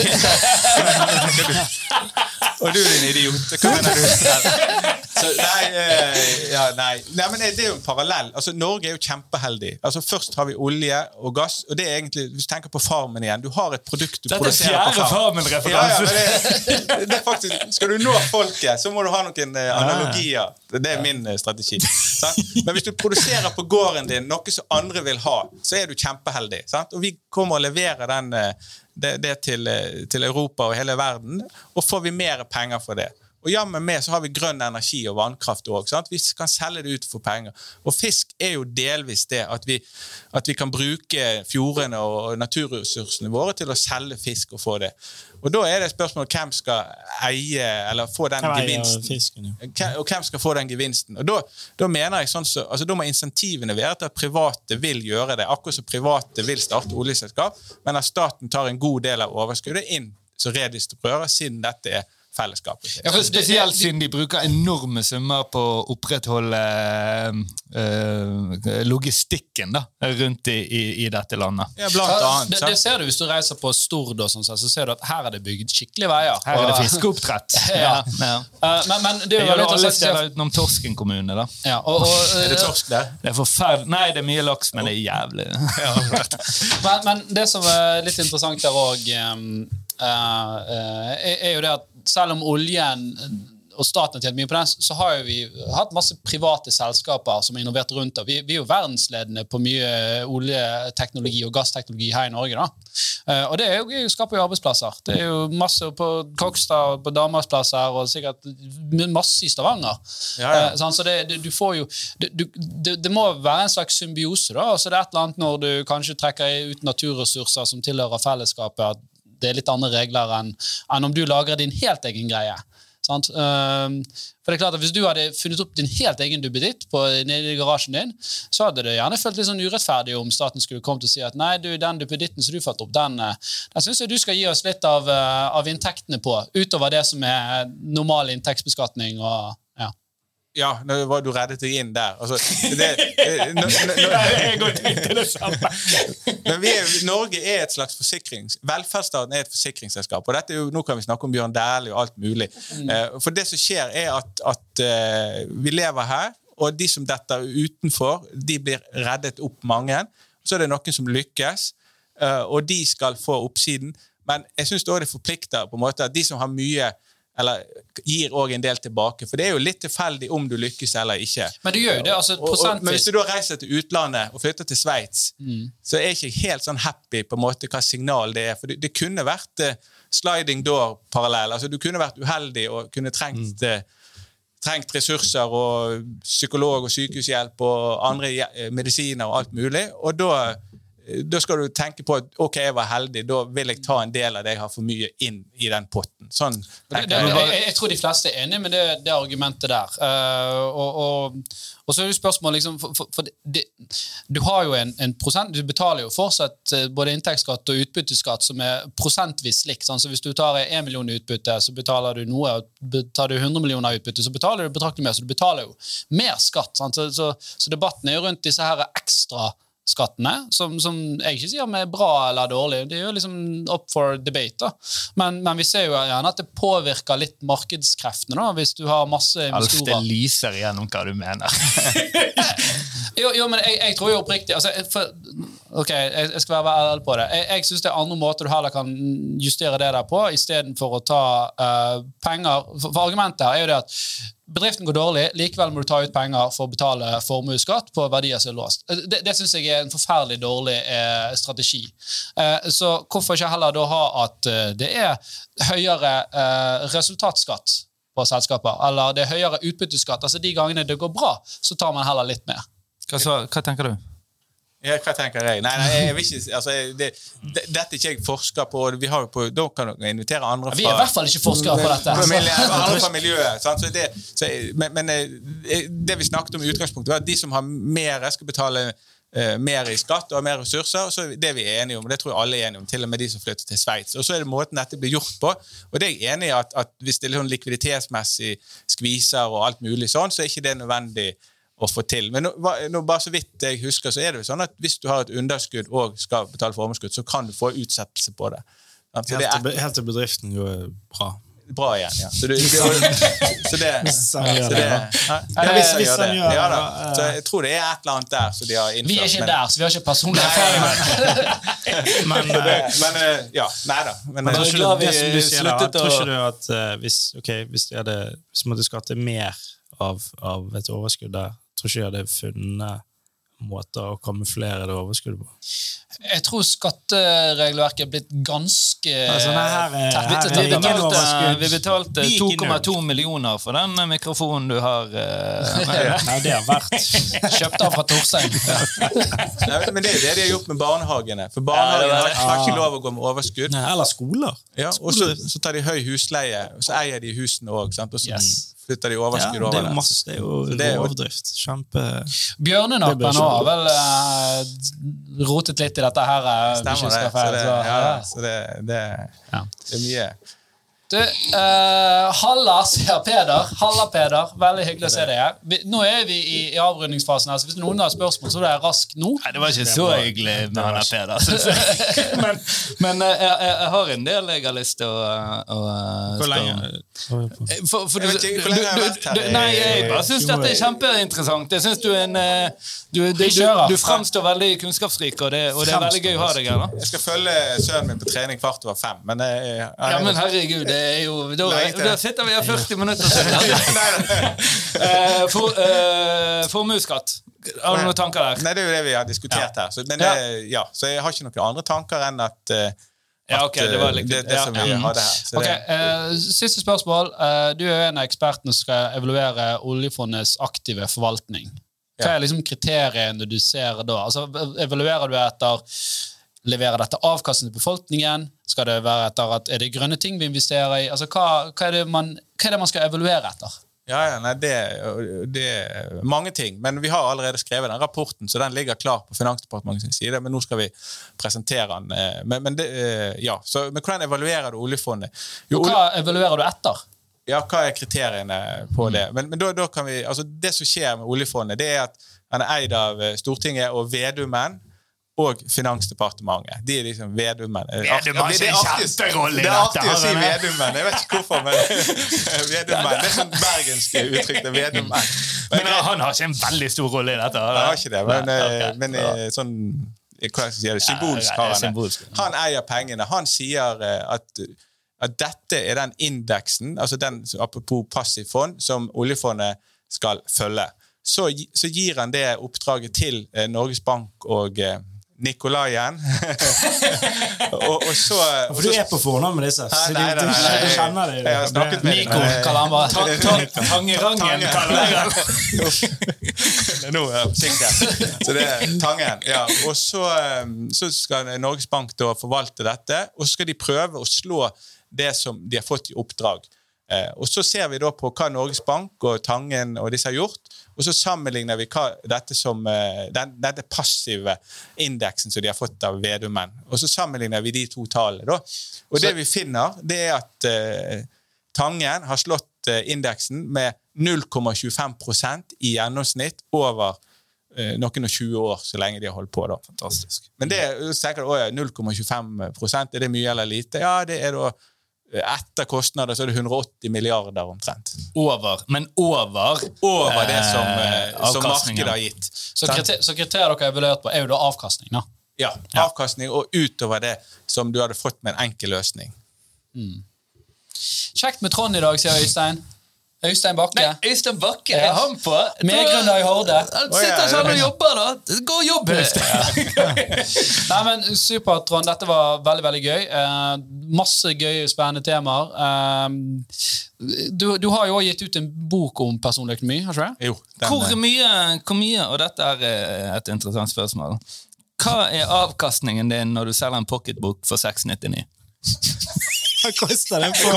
Og du din idiot. Hva mener du? Så, nei, eh, ja, nei. nei, men det er jo en parallell. Altså, Norge er jo kjempeheldig. Altså, Først har vi olje og gass. og det er egentlig, Hvis du tenker på Farmen igjen Du har et produkt du Dette er produserer på Farmen. farm. Ja, ja, det, det er faktisk, skal du nå folket, så må du ha noen eh, analogier. Det er min eh, strategi. Sant? Men hvis du produserer på gården din noe som andre vil ha, så er du kjempeheldig. Sant? Og vi kommer og leverer den, eh, det, det til, eh, til Europa og hele verden, og får vi mer penger for det. Og jammen med så har vi grønn energi og vannkraft òg. Vi kan selge det ut for penger. Og fisk er jo delvis det at vi, at vi kan bruke fjordene og naturressursene våre til å selge fisk og få det. Og da er det et spørsmål hvem skal eie eller få den eier gevinsten. fisken, ja. Og hvem skal få den gevinsten? Og Da, da mener jeg sånn så, altså da må insentivene være til at private vil gjøre det. Akkurat som private vil starte oljeselskap, men at staten tar en god del av overskuddet inn som redistribuerer, siden dette er fellesskapet. Ja, for spesielt siden de bruker enorme summer på å opprettholde øh, logistikken da, rundt i, i, i, dette landet. Ja, blant annet. Det, det, ser du hvis du reiser på Stord, og sånn, så ser du at her er det bygd skikkelige veier. Her er det fiskeoppdrett. ja. ja. Uh, men, men, det er jo veldig alle steder utenom Torsken kommune. da. Ja, og, og, er det torsk der? Det er forferdelig. Nei, det er mye laks, men det er jævlig. men, men, det som er litt interessant der òg, um, uh, uh, er, er jo det at selv om oljen og staten har tjent mye på den, så har vi hatt masse private selskaper som har innovert rundt det. Vi, vi, er jo verdensledende på mye oljeteknologi og gassteknologi her i Norge. da. Uh, og det er jo, skaper jo arbeidsplasser. Det er jo masse på Kokstad og på Danmarksplasser og sikkert masse i Stavanger. Ja, ja. Uh, så det, det, du får jo det, du, det, må være en slags symbiose. da, så Det er et eller annet når du kanskje trekker ut naturressurser som tilhører fellesskapet, at det er litt andre regler enn, enn om du lagrer din helt egen greie. Sant? Ehm, for det er klart at Hvis du hadde funnet opp din helt egen duppeditt nede i garasjen din, så hadde det gjerne følt litt sånn urettferdig om staten skulle kommet og si at nei, du, den duppeditten som du fant opp, den, eh, den syns jeg du skal gi oss litt av, eh, av inntektene på, utover det som er normal inntektsbeskatning. og ja, nå var du reddet deg inn der. Altså, det, nå, nå, vi er, Norge er et slags forsikrings... Velferdsstaten er et forsikringsselskap. og jo, Nå kan vi snakke om Bjørn Dæhlie og alt mulig. Mm. Uh, for det som skjer, er at, at uh, vi lever her, og de som detter utenfor, de blir reddet opp mange. Så er det noen som lykkes, og de skal få oppsiden. Men jeg syns det forplikter på en måte at de som har mye eller gir òg en del tilbake. For det er jo litt tilfeldig om du lykkes eller ikke. Men du gjør jo det, altså prosentvis. Men hvis du da reiser til utlandet og flytter til Sveits, mm. så er jeg ikke helt sånn happy på en måte hva signal det er. For det, det kunne vært uh, sliding door-parallell. Altså Du kunne vært uheldig og kunne trengt mm. uh, trengt ressurser og psykolog og sykehushjelp og andre medisiner og alt mulig. Og da da skal du tenke på at ok, jeg var heldig, da vil jeg ta en del av det jeg har for mye, inn i den potten. Sånn, det, det, jeg, jeg, tror de fleste er enig med det, det argumentet der. Uh, og, og, og, så er det spørsmålet liksom, for, for, det, Du har jo en, en, prosent, du betaler jo fortsatt eh, både inntektsskatt og utbytteskatt som er prosentvis likt. Sånn, så Hvis du tar 1 million i utbytte, så betaler du noe. Tar du 100 millioner i utbytte, så betaler du betraktelig mer. Så du betaler jo mer skatt. Så, så, så, debatten er jo rundt disse her ekstra skattene, som, som, jeg ikke sier om er bra eller dårlig. Det er jo liksom up for debate. Men, men, vi ser jo gjerne at det påvirker litt markedskreftene, da, hvis du har masse investorer. Alf, det lyser gjennom hva du mener. jo, jo, men jeg, jeg, tror jo oppriktig altså, for, Ok, jeg, jeg skal være ærlig på det. Jeg, jeg syns det er andre måter du heller kan justere det der på, istedenfor å ta uh, penger. For, for argumentet her er jo det at bedriften går dårlig, likevel må du ta ut penger for å betale formuesskatt på verdier som er låst. Eh, det, det syns jeg er en forferdelig dårlig eh, strategi. Eh, så hvorfor ikke heller da ha at eh, det er høyere eh, resultatskatt på selskaper, eller det er høyere utbytteskatt? Altså De gangene det går bra, så tar man heller litt mer. Hva, så, hva tenker du? Ja, hva tenker jeg? Nei, nei jeg vil ikke, altså, det, det, Dette er ikke jeg forsker på. Vi har på da kan dere invitere andre fra Vi er i hvert fall ikke forskere på dette. andre fra miljøet. Så det, så, men, men, eh, det vi snakket om i utgangspunktet, var at de som har mer, skal betale uh, mer i skatt og mer ressurser. og så Det vi er enige om, det tror jeg alle er enige om, til og med de som flytter til Sveits. Og så er det måten dette blir gjort på. Og det er jeg enig i at, at hvis det er sånn likviditetsmessig skviser og alt mulig sånn, så er ikke det nødvendig å få til. Men nå, nå, bare så vidt jeg husker, så er det jo sånn at hvis du har et underskudd og skal betale formuesskatt, så kan du få utsettelse på det. Helt til, helt til bedriften går bra. Bra igjen, ja. Så, du, det, så det, så det ja, hvis han gjør det. Ja, da. Så jeg tror det er et eller annet der som de har innført. Vi er ikke der, så vi har ikke personlig erfaring. men, men, eh, ja, nei da. Men, men tror ikke det, som du sier, da, tror ikke du at uh, hvis, okay, hvis de hadde hvis hadde skatte mer av, av et overskudd der tror ikke jeg hadde funnet måter å kamuflere det overskuddet på. Jeg tror skatteregelverket er blitt ganske altså, her, her, Vi betalte, vi betalte 2,2 millioner for den mikrofonen du har. Uh, ja, det har vært Kjøpt av fra Torstein. Ja. men det er det de har gjort med barnehagene. For barnehagene har, har ikke lov å gå med overskudd. Nei, eller skoler. Ja, og så, så, tar de høy husleie, og så eier de husene òg. Og så yes flytter de overskudd ja, over det. Masse, det er jo det er overdrift. Kjempe Bjørnenappen òg har vel uh, rotet litt i dette her. Uh, Stemmer det. Så det, ja, så det, det, det er mye. Du, uh, Halla, sier Peder. Halla, Peder. Veldig hyggelig å se deg her. Vi, nå er vi i, i avrundingsfasen. her, så Hvis noen har spørsmål, så er det raskt nå. Nei, det var ikke så hyggelig med han der Peder. jeg. men men uh, jeg, jeg, har en del jeg har lyst til å, å Hvor spørre om. lenge? For, for du, Jeg vet ikke hvor lenge jeg har vært her nei, jeg bare syns dette er kjempeinteressant. Jeg synes du er en eh, Du, du, du, du framstår veldig kunnskapsrik, og det, og det er veldig gøy å ha deg her. Jeg skal følge sønnen min på trening kvart over fem, men jeg, jeg, Ja, men herregud, det er jo Da, da sitter vi her 40 minutter siden. Eh, for, eh, Formuesskatt. Har du noen tanker der? Nei, det er jo det vi har diskutert her. Så, men eh, ja, så jeg har ikke noen andre tanker enn at, eh, Ja, ok, det var litt det, det som vi ja. hadde her. Så Ok, det, eh, Siste spørsmål. Uh, du er en av ekspertene som skal evaluere oljefondets aktive forvaltning. Hva Ja. er liksom kriteriene du ser da? Altså, evaluerer du etter Leverer dette avkastning til befolkningen? Skal det være etter at Er det grønne ting vi investerer i? Altså, hva, hva, er det man, hva er det man skal evaluere etter? Ja, ja, nei, det, det er mange ting. Men vi har allerede skrevet den rapporten, så den ligger klar på Finansdepartementets side. Men nå skal vi presentere den. eh, Men, men, det, eh, ja, så, men hvordan evaluerer du oljefondet? Jo, Og hva evaluerer du etter? Ja, hva er kriteriene på det? Men, men da, da kan vi, altså Det som skjer med oljefondet, det er at han er eid av eh, Stortinget og Vedumen og Finansdepartementet. De er liksom Vedumen. Vedum har ikke en kjemperolle i Det er artig å si? Vedumen. Jeg vet ikke hvorfor, men Vedumen. Det er sånn bergensk uttrykk. det Vedumen. Men han har ikke en veldig stor rolle i dette. han? har ikke det, men, eh, men eh, sånn eh, hva skal jeg si, symbolsk har han det. Han eier pengene. Han sier eh, at, at dette er den indeksen, altså den apropos passivt fond, som oljefondet skal følge. Så, så gir han det oppdraget til eh, Norges Bank og Nikolaien. og, og så For du er på fornavn med disse. Så Nei, nei, nei, nei. du kjenner dem? Jeg har snakket med Nico kaller han bare. Ta- ta- Tangerangen, kaller han. Nå er jeg forsiktig. Så det er Tangen. Ja. Og så, eh, så skal Norges Bank da forvalte dette, og så skal de prøve å slå det som de har fått i oppdrag. Eh, og Så ser vi da på hva Norges Bank og Tangen og disse har gjort, og så sammenligner vi hva dette som, eh, den, denne passive indeksen som de har fått av Vedumen. Og så sammenligner vi de to tallene. da. Og det vi finner, det er at uh, Tangen har slått uh, indeksen med 0,25% i gjennomsnitt over uh, noen og 20 år, så lenge de har holdt på. da. Fantastisk. Men det er tenker du, 0,25% er det mye eller lite? Ja, det er da etter kostnader så er det 180 milliarder omtrent. Over. Men over Over det som, eh, eh, som markedet har gitt. Så, kriter, så kriteriet dere har evaluert på, er jo da avkastning. da. Ja, Avkastning og utover det som du hadde fått med en enkel løsning. Kjekt med Trond i dag, sier Øystein. Øystein Bakke. Nei, Øystein Bakke, er han på? Medgrunner i Horde. Han sitter sånn og jobber, da. Gå og jobb, Øystein. Nei, men Supert, Trond. Dette var veldig veldig gøy. Eh, masse gøye, spennende temaer. Eh, du, du har jo også gitt ut en bok om personlig økonomi, har ikke det? Jo, den, Hvor eh, mye, hvor mye, og dette er eh, et interessant spørsmål, hva er avkastningen din når du selger en pocketbok for 699? Hva koster det? på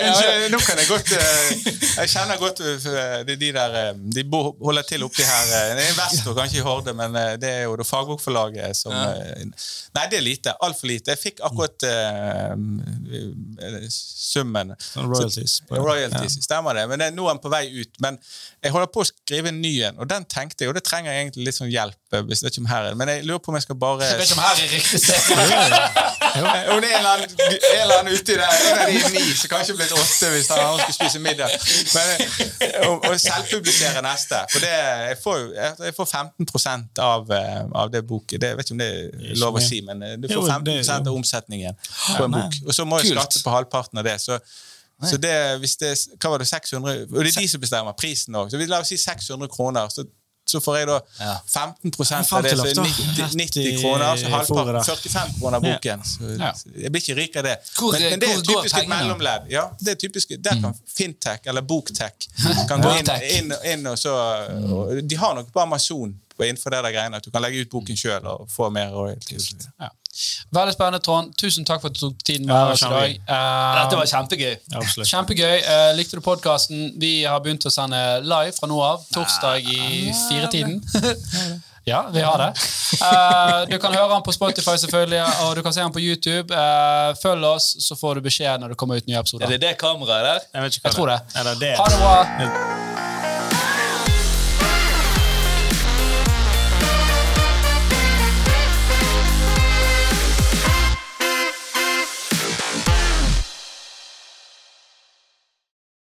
Ja, nå kan jeg godt eh, Jeg kjenner godt eh, de, de der eh, De holder til oppi her. eh, Det er investor, kanskje i Horde, men eh, det er jo det fagbokforlaget som eh, Nei, det er lite. Altfor lite. Jeg fikk akkurat eh, summen. Sånn royalties. Royalties, stemmer det. Men det, nå er den på vei ut. Men jeg holder på å skrive en ny en, og den tenkte jeg, og det trenger jeg egentlig litt sånn hjelp eh, Jeg er ikke om her er det. Men jeg lurer på om jeg skal bare Jeg vet ikke om her er riktig sted. om det er en eller annen, en eller annen ute der, en av de ni som kanskje blitt åtte hvis han, skal skulle spise middag. Men eh, å, å selvpublisere neste. For det, jeg, får, jeg, jeg får 15% av, eh, av det boket. Det, jeg vet ikke om det er lov å si, men eh, du får det- 15 av omsetningen på en bok. Og så må jeg skatte på halvparten av det. Så, så det, hvis det, hva var det, 600, og det er de som bestemmer prisen òg. Så vi la oss si 600 kroner. så så får jeg da Ja. 15 av det, så er 90, 90 kroner. Så halvparten 45 kroner av boken. Så jeg blir ikke rik av det. Men, men det er typisk et mellomledd. Ja, det er typisk, Der kan Fintech eller Boktech kan gå inn, inn, inn og så og De har nok på Amazon på innenfor det der greiene at du kan legge ut boken sjøl og få mer royalties. Ja. Veldig spennende, Trond. Tusen takk for at du tok tiden med oss i dag. Eh, Dette var kjempegøy. Absolutt. Kjempegøy. Uh, likte du podkasten? Vi har begynt å sende live fra nå av. Torsdag i firetiden. Ja, vi har det. Uh, du kan høre han på Spotify, selvfølgelig, og du kan se han på YouTube. Uh, følg oss, så får du beskjed når det kommer ut nye episoder. Er det det kameraet der? Jeg vet ikke hva Jeg tror det. Er det det? Ha det bra.